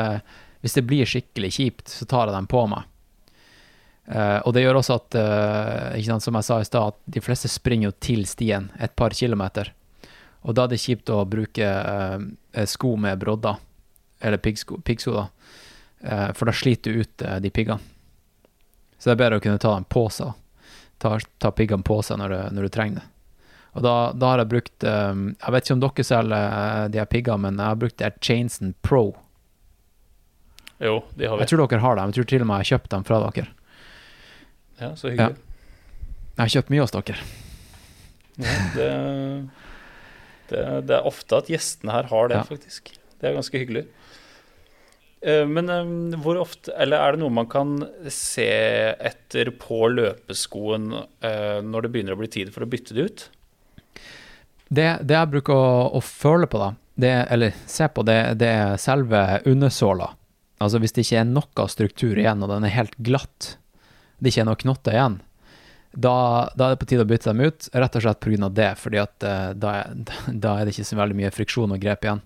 hvis, det, blir skikkelig kjipt, så tar jeg dem på meg. Uh, og det gjør også at, sant, som jeg sa i stad, at de fleste springer jo til stien et par kilometer. Og da er det kjipt å bruke uh, sko med brodder, eller piggsko, piggsko da. Uh, for da sliter du ut uh, de piggene. Så det er bedre å kunne ta dem på seg. Ta, ta piggene på seg når du, når du, trenger det. Og da, da har jeg brukt um, Jeg vet ikke om dere selger de her piggene, men jeg har brukt der Chainson Pro. Jo, de har vi. Jeg tror dere har dem. Jeg tror til og med jeg har kjøpt dem fra dere. Ja, så hyggelig. Ja. Jeg har kjøpt mye hos dere. Ja, det det, det, er ofte at gjestene her har det, ja. faktisk. Det er ganske hyggelig. Eh, men eh, hvor ofte Eller er det noe man kan se etter på løpeskoen eh, når det begynner å bli tid for å bytte det ut? Det, det jeg bruker å, å, føle på, da, det, eller se på, det, det er selve undersåla. Altså hvis det ikke er noe struktur igjen, og den er helt glatt, det ikke er noe knotter igjen, da, da, er det på tide å bytte dem ut, rett og slett pga. det. fordi uh, da, da, er det ikke så veldig mye friksjon og grep igjen.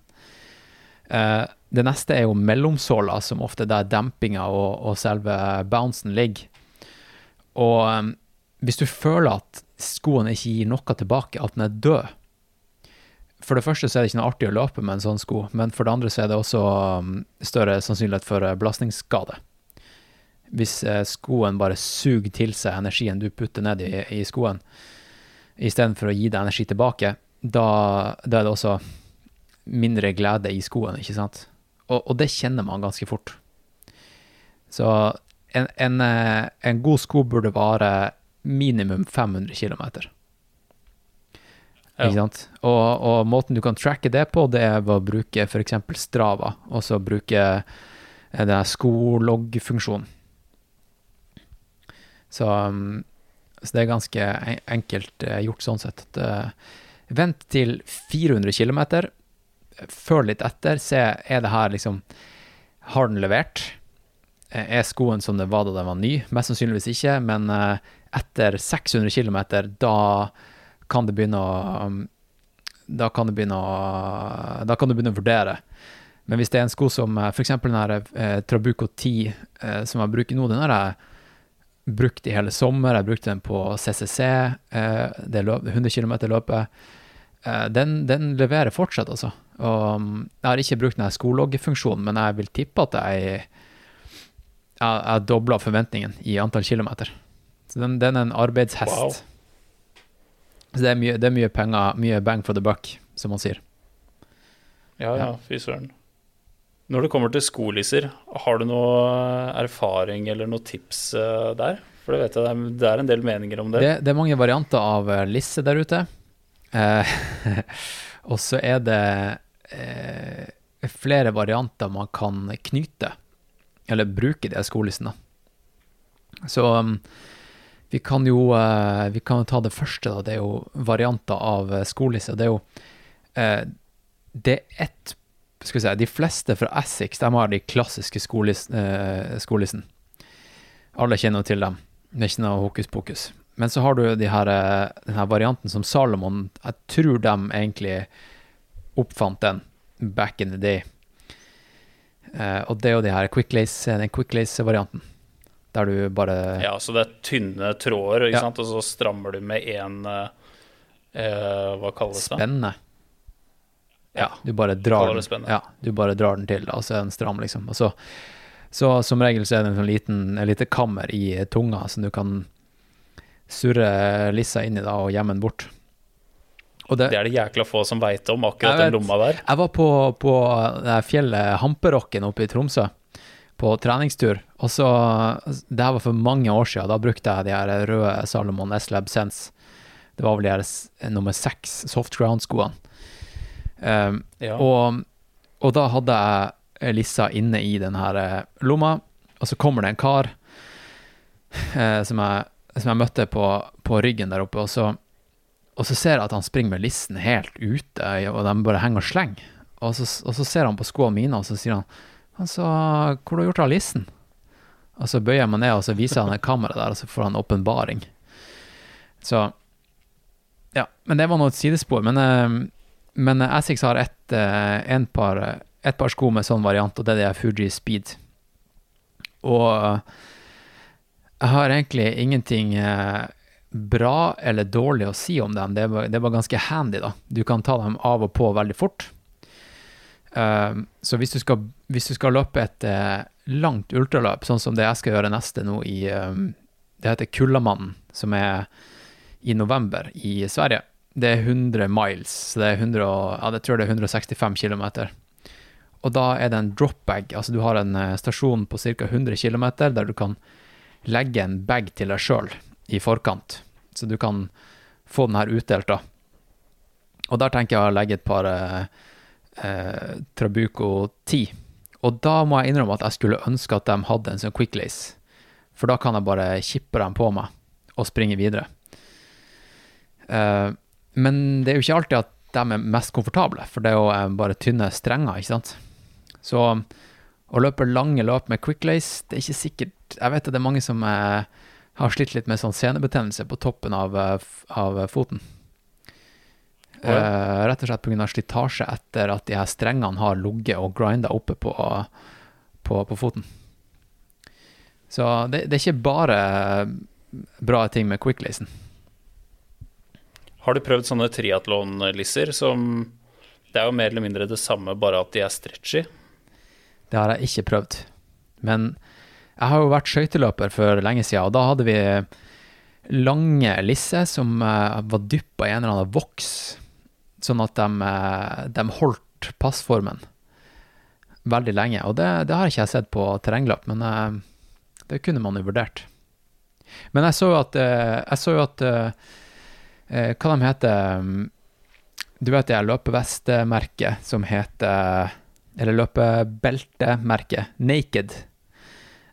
Uh, det neste er jo mellomsåla, som ofte er der dempinga og, og, selve bouncen ligger. Og um, hvis du føler at skoen ikke gir noe tilbake, at den er død For det første så er det ikke noe artig å løpe med en sånn sko, men for det andre så er det også um, større sannsynlighet for belastningsskade hvis eh, skoen bare suger til seg energien du putter ned i, i skoen, istedenfor å gi deg energi tilbake, da, da, er det også mindre glede i skoen, ikke sant? Og, og det kjenner man ganske fort. Så en, en, eh, en, god sko burde vare minimum 500 km. Ja. Ikke sant? Og, og, måten du kan tracke det på, det er ved å bruke f.eks. Strava, og så bruke denne den skologg-funksjonen. Så, um, så, det er ganske enkelt uh, gjort sånn sett. At, uh, vent til 400 km, føl litt etter, se er det her liksom Har den levert? Uh, er skoen som det var da den var ny? Mest sannsynligvis ikke, men etter 600 km, da kan det begynne å um, da kan, begynne å, da kan du begynne å vurdere. Men hvis det er en sko som f.eks. den her eh, Trabuco 10 eh, som jeg bruker nå, den har brukt i hele sommer. Jeg brukte den på CCC, eh, det løp, 100 km-løpet. Eh, den, den, leverer fortsatt, altså. Og mm, jeg har ikke brukt den skologgefunksjonen, men jeg vil tippe at jeg jeg, jeg dobla forventningen i antall kilometer. Så den, den er en arbeidshest. Wow. Så det er, mye, det er mye penger, mye bang for the buck, som man sier. Ja, ja, fy søren. Når det kommer til skolisser, har du noe erfaring eller noe tips uh, der? For det vet jeg det er en del meninger om det. Det, det er mange varianter av uh, lisse der ute. Eh, og så er det flere varianter man kan knyte, eller bruke de skolissene. Så um, vi kan jo vi kan ta det første, da. Det er jo varianter av skolisse. Det er jo det er ett skal vi si, De fleste fra Essex de har de klassiske skolissene. eh. Alle kjenner til dem. Det er ikke noe hokus pokus. Men så har du de her, denne varianten som Salomon Jeg tror de egentlig oppfant den back in the day. Eh, og det er jo de her quicklace, den quicklace-varianten. Der du bare Ja, så det er tynne tråder, ikke ja. sant? og så strammer du med én eh, eh, Hva kalles det? Spenne. Ja, du bare drar den, ja, du bare drar den til, og så er den stram, liksom. Og så, så som regel så er det en sånn liten, en lite kammer i tunga som du kan surre lissa inn i da, og gjemme den bort. Det, det, er det jækla få som veit om, akkurat den lomma der. Jeg var på, på fjellet Hamperokken oppe i Tromsø på treningstur. Og så, Det her var for mange år siden. Da brukte jeg de her røde Salomon S-Lab Sense. Det var vel de her nummer seks soft ground-skoene. Um, ja. Og Og da hadde jeg Lissa inne i den her eh, lomma, og så kommer det en kar uh, som, jeg, som, jeg, møtte på, på, ryggen der oppe, og så, og så ser jeg at han springer med lissen helt ute, og de bare henger og slenger. Og så, og så ser han på skoene mine, og så sier han Altså, hvor har du gjort av lissen? Og så bøyer jeg meg ned, og så viser han et kamera der, og så får han åpenbaring. Så Ja. Men det var nå et sidespor. Men, eh, men Asics har et, en par, et par sko med sånn variant, og det er Fuji Speed. Og jeg har egentlig ingenting eh, bra eller dårlig å si om dem. Det var, det ganske handy, da. Du kan ta dem av og på veldig fort. Så hvis du, skal, hvis du skal løpe et langt ultraløp, sånn som det jeg skal gjøre neste nå i Det heter Kullamannen, som er i november i Sverige. Det er 100 miles, så det er 100, ja, jeg tror det er 165 km. Og da er det en drop bag, altså du har en uh, stasjon på ca. 100 km der du kan legge en bag til deg sjøl i forkant, så du kan få den her utdelt, da. Og der tenker jeg å legge et par uh, eh, Trabuco 10. Og da må jeg innrømme at jeg skulle ønske at de hadde en sånn quicklace. For da kan jeg bare kippe dem på meg og springe videre. Eh, men det er jo ikke alltid at de er mest komfortable, for det er jo eh, bare tynne strenger, ikke sant. Så å løpe lange løp med quicklace, det er ikke sikkert Jeg vet at det er mange som eh, har slitt litt med sånn senebetennelse på toppen av, eh, av foten. Oh, ja. rett og slett pga. slitasje etter at de her strengene har ligget og grinda oppe på, på, på, foten. Så det, det, er ikke bare bra ting med quicklacen. Har du prøvd sånne triatlon-lisser som Det er jo mer eller mindre det samme, bare at de er stretchy? Det har jeg ikke prøvd. Men jeg har jo vært skøyteløper for lenge siden, og da hadde vi lange lisser som uh, var dyppa i en eller annen voks sånn at de, eh, de, holdt passformen veldig lenge. Og det, det, har ikke jeg sett på terrengløp, men uh, det kunne man jo vurdert. Men jeg så jo at, jeg så jo at uh, Hva de heter um, Du vet det løpevestmerket som heter Eller løpebeltemerket Naked.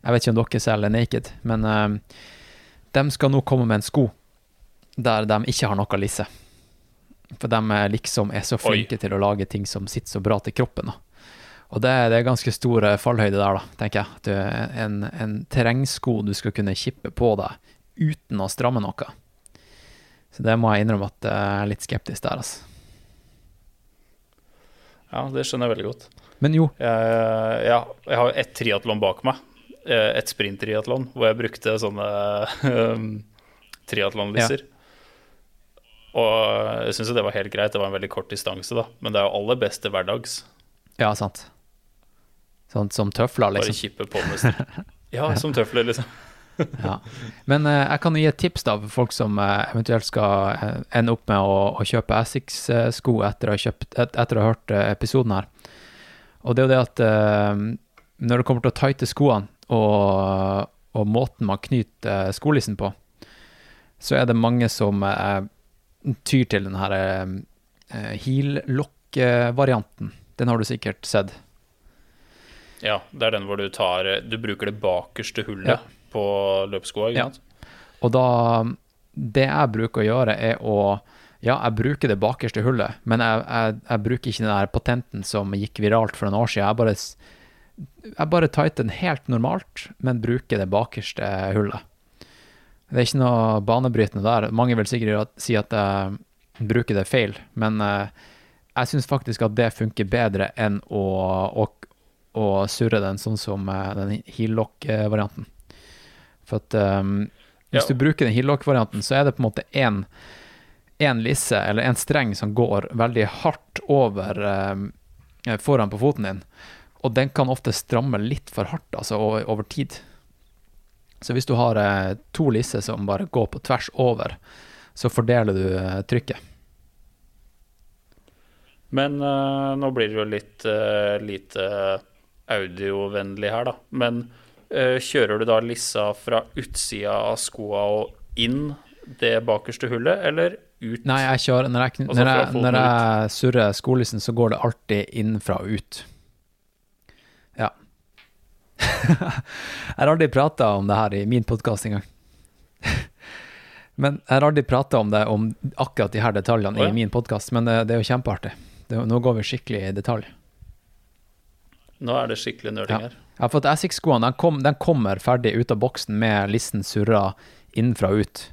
Jeg vet ikke om dere selger Naked, men de skal nå komme med en sko der de ikke har noe lisse. For de liksom er så flinke Oi. til å lage ting som sitter så bra til kroppen. Da. Og det, det, er ganske stor eh, fallhøyde der, da, tenker jeg. Du, en, en terrengsko du skal kunne kippe på deg uten å stramme noe. Så det må jeg innrømme at jeg er litt skeptisk der, altså. Ja, det skjønner jeg veldig godt. Men jo. Jeg, ja, jeg har ett triatlon bak meg. Et sprint-triatlon hvor jeg brukte sånne um, triatlonlisser. Ja. Og jeg syns det var helt greit, det var en veldig kort distanse, da. Men det er jo aller best til hverdags. Ja, sant. Sånn som tøfler, liksom. Bare kippe på med Ja, som tøfler, liksom. ja. Men uh, jeg kan gi et tips da for folk som uh, eventuelt skal uh, ende opp med å, å kjøpe Essex-sko etter, etter, å ha hørt episoden her. Og det er jo det at når det kommer til å tighte skoene og, og måten man knyter skolissen på, så er det mange som tyr til den her heel-lock-varianten. Den har du sikkert sett. Ja, det er den hvor du tar Du bruker det bakerste hullet ja. På sant? Ja. Og da Det jeg bruker å gjøre, er å Ja, jeg bruker det bakerste hullet, men jeg, jeg, jeg bruker ikke den der patenten som gikk viralt for noen år siden. Jeg bare, jeg bare tighter den helt normalt, men bruker det bakerste hullet. Det er ikke noe banebrytende der. Mange vil sikkert si at jeg bruker det feil, men uh, jeg syns faktisk at det funker bedre enn å, å, å surre den sånn som uh, den heellock-varianten. For at um, hvis ja. du bruker den Hillock-varianten, så er det på en måte én en lisse eller en streng som går veldig hardt over um, foran på foten din, og den kan ofte stramme litt for hardt, altså over, over tid. Så hvis du har uh, to lisser som bare går på tvers over, så fordeler du uh, trykket. Men uh, nå blir det jo litt lite audiovennlig her, da. Men kjører du da lissa fra utsida av skoa og inn det bakerste hullet, eller ut? Nei, jeg kjører Når jeg, når jeg, når jeg surrer skolissen, så går det alltid innenfra og ut. Ja. jeg har aldri prata om det her i min podkast engang. men jeg har aldri prata om det, om akkurat de her detaljene oh, ja. i min podkast, men det, det er jo kjempeartig. Det, nå går vi skikkelig i detalj. Nå er det skikkelig nerding Ja. her. Har fått Asics-skoene. Den, kom, den kommer ferdig ut av boksen med listen surra innenfra og ut.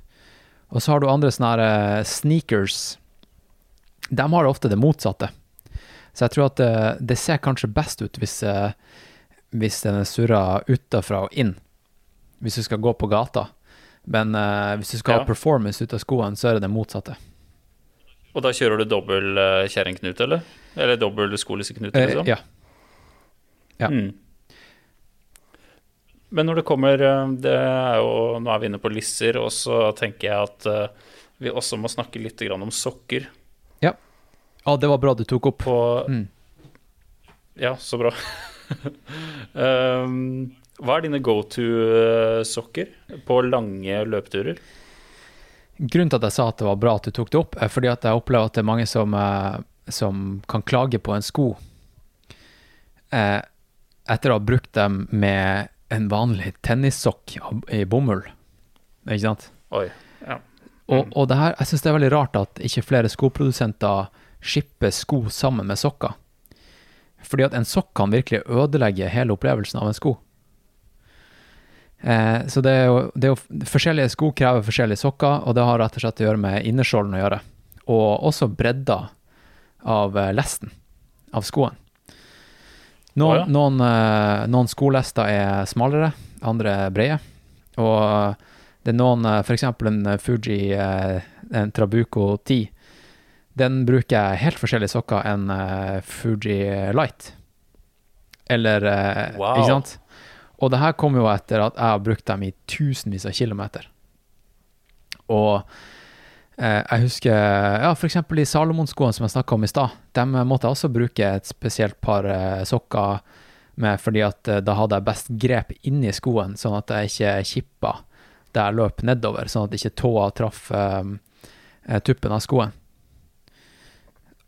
Og så har du andre sånne her eh, sneakers. De har ofte det motsatte. Så jeg tror at det, det ser kanskje best ut hvis, eh, hvis den er surra utafra og inn. Hvis du skal gå på gata. Men uh, hvis du skal Ja. ha performance ut av skoene, så er det det motsatte. Og da kjører du dobbel uh, kjerringknute, eller? Eller dobbel skolisseknute, liksom? Uh, ja. ja. Mm. Men når det kommer eh, det er jo, Nå er vi inne på lisser, og så tenker jeg at eh, vi også må snakke litt om sokker. Ja, det var bra du tok opp. På Mm. Ja, så bra. um, hva er dine go to-sokker på lange løpeturer? Grunnen til at jeg sa at det var bra at du tok det opp, er fordi at jeg opplever at det er mange som, eh, som kan klage på en sko eh, etter å ha brukt dem med en vanlig tennissokk i bomull. Ikke sant? Oi. Ja. Og, og det her, jeg syns det er veldig rart at ikke flere skoprodusenter shipper sko sammen med sokker. Fordi at en sokk kan virkelig ødelegge hele opplevelsen av en sko. Eh, så det er, jo, det er jo Forskjellige sko krever forskjellige sokker, og det har rett og slett å gjøre med innerskjolden å gjøre. Og også bredda av eh, lesten av skoen. Noen, ja. noen, eh, noen skolester er smalere, andre er brede. Og det er noen, f.eks. for eksempel en eh, Fuji, eh, en Trabuco 10, den bruker helt forskjellige sokker enn eh, Fuji Light. Eller eh, Wow. Ikke sant? Og det her kommer jo etter at jeg har brukt dem i tusenvis av kilometer. Og eh, jeg husker ja, f.eks. de Salomon-skoene som jeg snakka om i stad. Dem måtte jeg også bruke et spesielt par eh, sokker med, fordi at eh, da hadde jeg best grep inni skoen, sånn at jeg ikke kippa da jeg løp nedover, sånn at ikke tåa traff eh, eh, tuppen av skoen.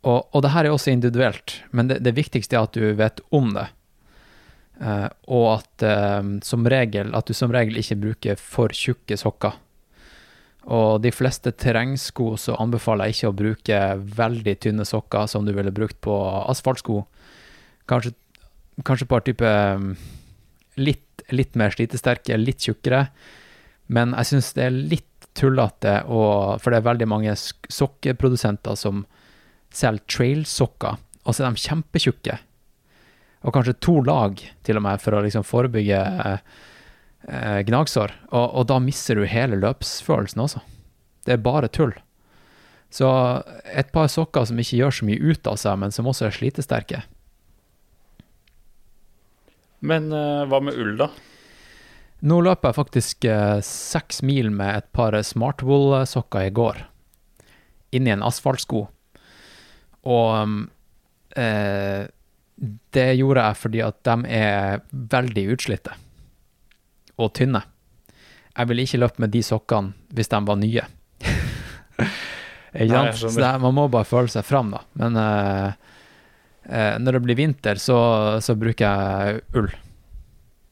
Og, og det her er også individuelt, men det, det viktigste er at du vet om det. Uh, og at, eh, som regel, at du som regel ikke bruker for tjukke sokker. Og de fleste terrengsko så anbefaler jeg ikke å bruke veldig tynne sokker som du ville brukt på asfaltsko. Kanskje, kanskje par type um, litt, litt mer slitesterke, litt tjukkere. Men jeg syns det er litt tullete, for det er veldig mange sokkeprodusenter som selger trailsokker, og så er de kjempetjukke. Og kanskje to lag, til og med, for å liksom forebygge eh, eh, gnagsår. Og, og da mister du hele løpsfølelsen også. Det er bare tull. Så et par sokker som ikke gjør så mye ut av seg, men som også er slitesterke. Men eh, hva med ull, da? Nå løper jeg faktisk eh, seks mil med et par Smartwool-sokker i går. Inni en asfaltsko. Og eh, det gjorde jeg fordi at de er veldig utslitte. Og tynne. Jeg ville ikke løpt med de sokkene hvis de var nye. Nei? Så det, man må bare føle seg fram, da. Men uh, uh, når det blir vinter, så, så bruker jeg ull.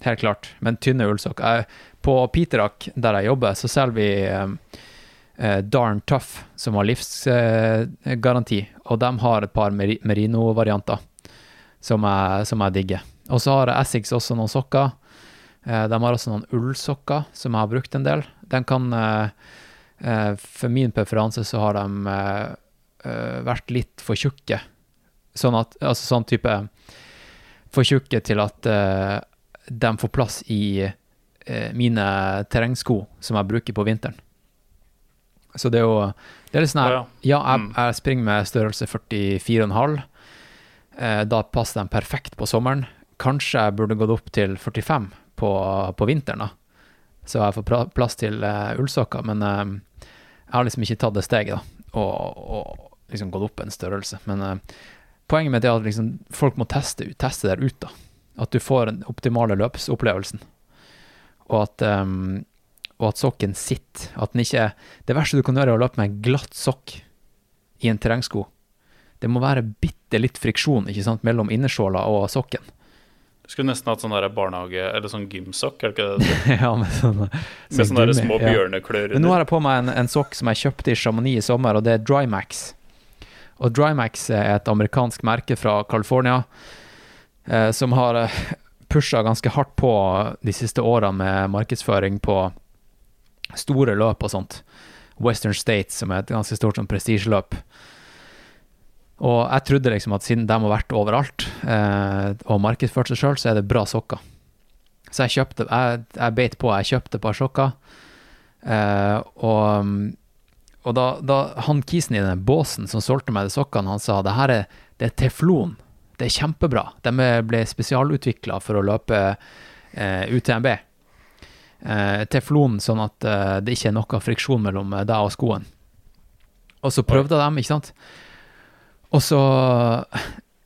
Helt klart. Men tynne ullsokker. På Piterak, der jeg jobber, så selger vi eh, uh, Darn Tough, som har livsgaranti. og de har et par merino-varianter som, jeg- som jeg digger. Og så har Essex også noen sokker. Eh, de har også noen ullsokker som jeg har brukt en del. Den kan eh, eh, For min preferanse så har de vært litt for tjukke. Sånn at Altså sånn type For tjukke til at de får plass i mine terrengsko som jeg bruker på vinteren. Så det er jo Det er litt sånn her ja. Jeg, Mm. jeg springer med størrelse 44,5. Eh, da passer de perfekt på sommeren. Kanskje jeg burde gått opp til 45 på, på vinteren, da. Så jeg får plass til uh, ullsokker. Men uh, jeg har liksom ikke tatt det steget, da. Og, og liksom gått opp en størrelse. Men uh, poenget det er at liksom, folk må teste, teste der ut, da. At du får den optimale løpsopplevelsen. Og at, um, at sokken sitter. At den ikke Det verste du kan gjøre, er å løpe med en glatt sokk i en terrengsko. Det må være bitte litt friksjon ikke sant, mellom innersåla og sokken. Skulle nesten hatt sånn barnehage Eller sånn gymsokk, er det ikke det? ja, med sånne, Med sånne gummi, små ja. bjørneklør Men nå har jeg på meg en, en sokk som jeg kjøpte i Chamonix i sommer, og det er Drymax. Og Drymax er et amerikansk merke fra California eh, som har eh, pusha ganske hardt på de siste årene med markedsføring på store løp og sånt. Western States, som er et ganske stort sånn prestisjeløp. Og jeg trodde liksom at siden de har vært overalt eh, og markedsført seg sjøl, så er det bra sokker. Så jeg kjøpte Jeg, jeg beit på, jeg kjøpte et par sokker. Eh, og og da, da han kisen i den båsen som solgte meg de sokkene, han sa det her er, det er teflon. Det er kjempebra. De ble spesialutvikla for å løpe eh, UTMB. Eh, teflon, sånn at eh, det ikke er noe friksjon mellom eh, deg og skoen. Og så prøvde de, ikke sant. Og så,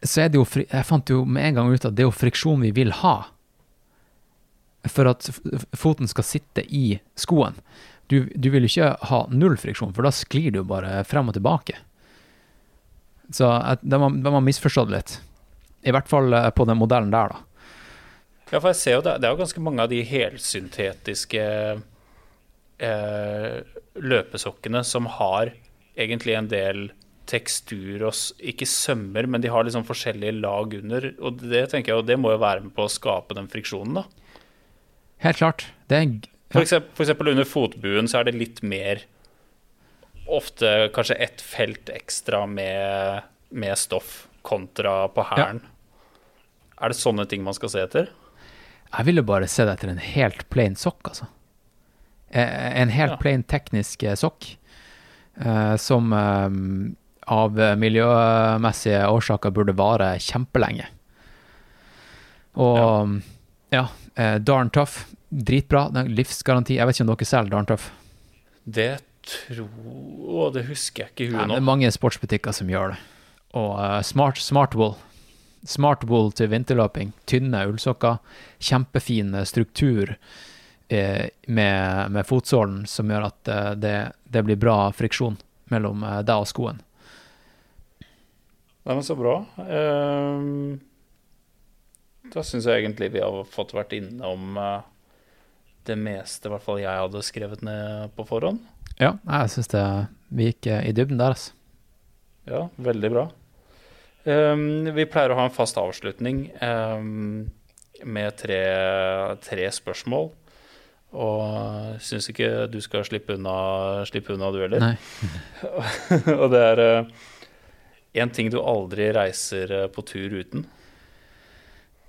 så er det jo Jeg fant jo med en gang ut at det er jo friksjon vi vil ha. For at foten skal sitte i skoen. Du, du vil ikke ha null friksjon, for da sklir du bare frem og tilbake. Så de har misforstått litt. I hvert fall eh, på den modellen der, da. Ja, for jeg ser jo det, det er jo ganske mange av de helsyntetiske eh, løpesokkene som har egentlig en del tekstur og ikke sømmer, men de har liksom forskjellige lag under. Og det tenker jeg, og det må jo være med på å skape den friksjonen, da. Helt klart. Det er For eksempel, for eksempel under fotbuen så er det litt mer Ofte kanskje ett felt ekstra med, med stoff kontra på hælen. Er det sånne ting man skal se etter? Jeg ville bare sett etter en helt plain sokk, altså. Eh, En helt Ja. plain teknisk eh, sokk, Uh, som eh, av miljømessige årsaker burde vare kjempelenge. Og ja, eh, Darn Tough, dritbra. Livsgaranti. Jeg vet ikke om dere selger Darn Tough. Det tror det husker jeg ikke i nå. det er mange sportsbutikker som gjør det. Og uh, Smart, Smartwool. Smartwool til vinterløping. Tynne ullsokker. Kjempefin eh, struktur eh, med, med fotsålen som gjør at eh, det, det blir bra friksjon mellom eh, deg og skoen. Nei, men så bra. Ehm, da syns jeg egentlig vi har fått vært innom uh, det meste, i hvert fall jeg hadde skrevet ned på forhånd. Ja, jeg syns vi gikk eh, i dybden der, altså. Ja, veldig bra. Um, vi pleier å ha en fast avslutning um, med tre, tre spørsmål. Og syns ikke du skal slippe unna, slippe unna du heller. Nei. Og det er én ting du aldri reiser eh, på tur uten.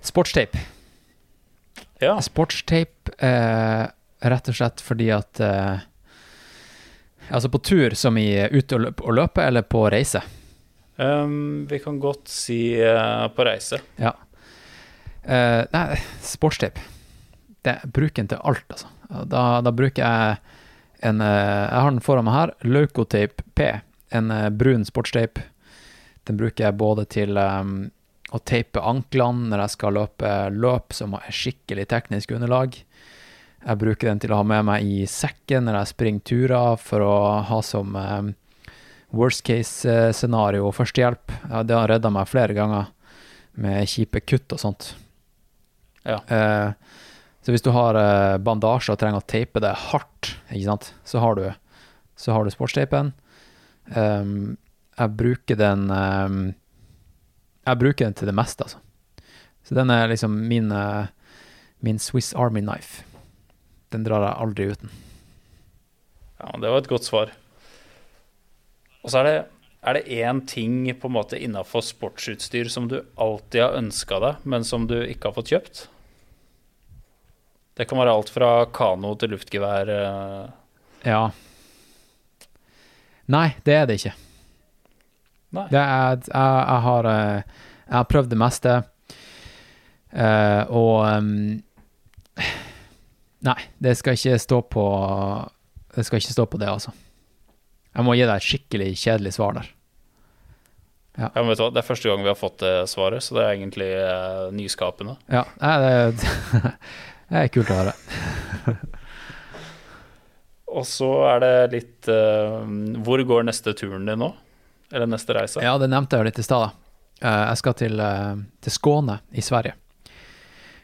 Sportstape. Ja. Sportstape eh, rett og slett fordi at eh, Altså på tur som i ute og løpe, eller på reise? Um, vi kan godt si eh, på reise. Ja. Eh, nei, sportstape. Det, bruker den til alt, altså. Da, da bruker jeg en eh, Jeg har den foran meg her. Leukotape P. En brun sportstape. Den bruker jeg både til um, å teipe anklene når jeg skal løpe løp som er skikkelig teknisk underlag. Jeg bruker den til å ha med meg i sekken når jeg springer turer, for å ha som um, worst case-scenario førstehjelp. Ja, det har redda meg flere ganger med kjipe kutt og sånt. Ja. Uh, så hvis du har uh, bandasje og trenger å teipe det hardt, så har du, så har du sportsteipen. Um, jeg bruker den um, Jeg bruker den til det meste, altså. Så den er liksom min, eh, min Swiss Army knife. Den drar jeg aldri uten. Ja, det var et godt svar. Og så er det er det én ting på en måte innafor sportsutstyr som du alltid har ønska deg, men som du ikke har fått kjøpt? Det kan være alt fra kano til luftgevær. eh. Ja. Nei, det er det ikke. Nei. Det er, jeg, jeg, har, eh, jeg har prøvd det meste, uh, og um, Nei, det skal ikke stå på Det skal ikke stå på det, altså. Jeg må gi deg et skikkelig kjedelig svar der. Ja, men vet du hva? Det er første gang vi har fått det svaret, så det er egentlig uh, nyskapende. Ja, det, det, det er kult å høre. Og så er det litt uh, Hvor går neste turen din nå? Eller neste reise? Ja, det nevnte jeg litt i stad. Eh, Jeg skal til, eh, til Skåne i Sverige.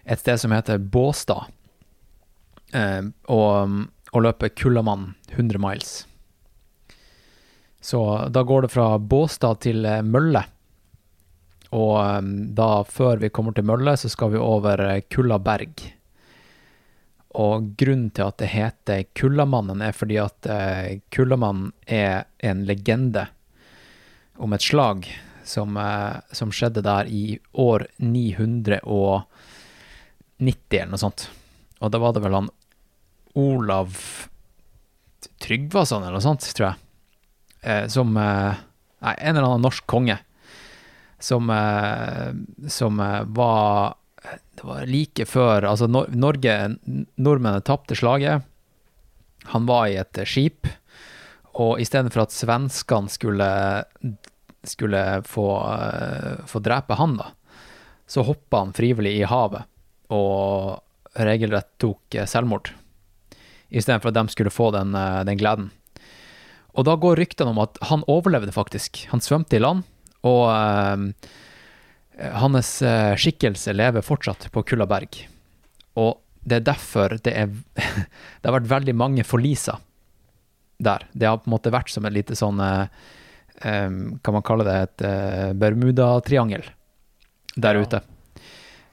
et sted som heter Båstad, eh, og, og løpe Kullamann 100 miles. Så da går det fra Båstad til Mølle. Og eh, da, før vi kommer til Mølle, så skal vi over Kullaberg. Og grunnen til at det heter Kullamannen, er fordi at Kullamannen er en legende om et slag som, eh, som skjedde der i år 990 eller noe sånt. Og da var det vel han Olav Tryggvason eller noe sånt, tror jeg. Eh, som eh, Nei, en eller annen norsk konge. Som, som var Det var like før Altså, Norge Nordmennene tapte slaget. Han var i et skip, og istedenfor at svenskene skulle skulle få, uh, få drepe han, da, så hoppa han frivillig i havet og regelrett tok uh, selvmord. Istedenfor at de skulle få den, uh, den gleden. Og da går ryktene om at han overlevde, faktisk. Han svømte i land, og hans skikkelse lever fortsatt på Kullaberg. Og det er derfor det er Det har vært veldig mange forliser der. Det har på en måte vært som et lite sånn um, kan man kalle det et uh, Bermudatriangel der ja. ute.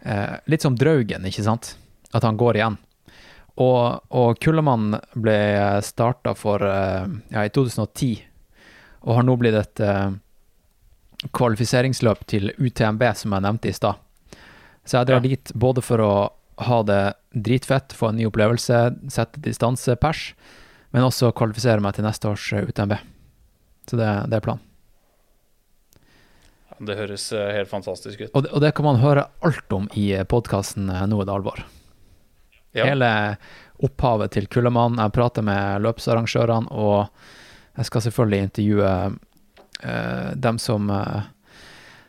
Uh, litt som Draugen, ikke sant? At han går igjen. Og, og Kullemann ble starta for uh, ja, i 2010, og har nå blitt et kvalifiseringsløp til UTMB, som jeg nevnte i stad. Så jeg drar ja. dit både for å ha det dritfett, få en ny opplevelse, sette distansepers, men også kvalifisere meg til neste års UTMB. Så det, det er planen. Det høres eh, helt fantastisk ut. Og det, og det kan man høre alt om i eh, podkasten eh, Nå er det alvor. Ja. Hele opphavet til Kullemann. Jeg prater med løpsarrangørene, og jeg skal selvfølgelig intervjue uh, dem som uh,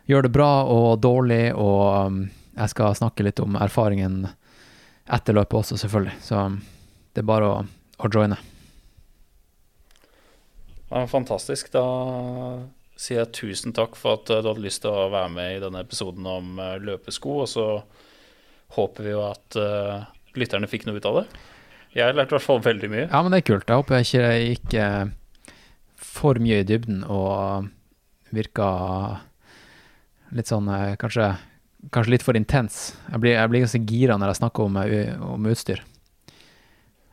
gjør det bra og dårlig, og um, jeg skal snakke litt om erfaringen etter løpet også, selvfølgelig. Så det er bare å, å joine. Ja, fantastisk. Da sier jeg tusen takk for at eh, du hadde lyst til å være med i denne episoden om eh, løpesko. Og så håper vi jo at uh, lytterne fikk noe ut av det. Jeg lærte i hvert fall veldig mye. Ja, men det er kult. Jeg håper jeg ikke gikk uh, for mye i dybden og virka litt sånn uh, kanskje, kanskje, litt for intens. Jeg blir, jeg blir ganske gira når jeg snakker om, om utstyr.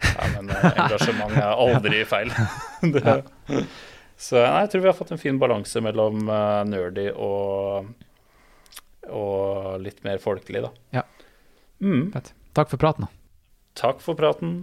Ja, men engasjement er aldri feil. det, ja. Så nei, jeg tror vi har fått en fin balanse mellom uh, nerdy og, og litt mer folkelig, da. Ja. Mm. Takk for praten. Takk for praten.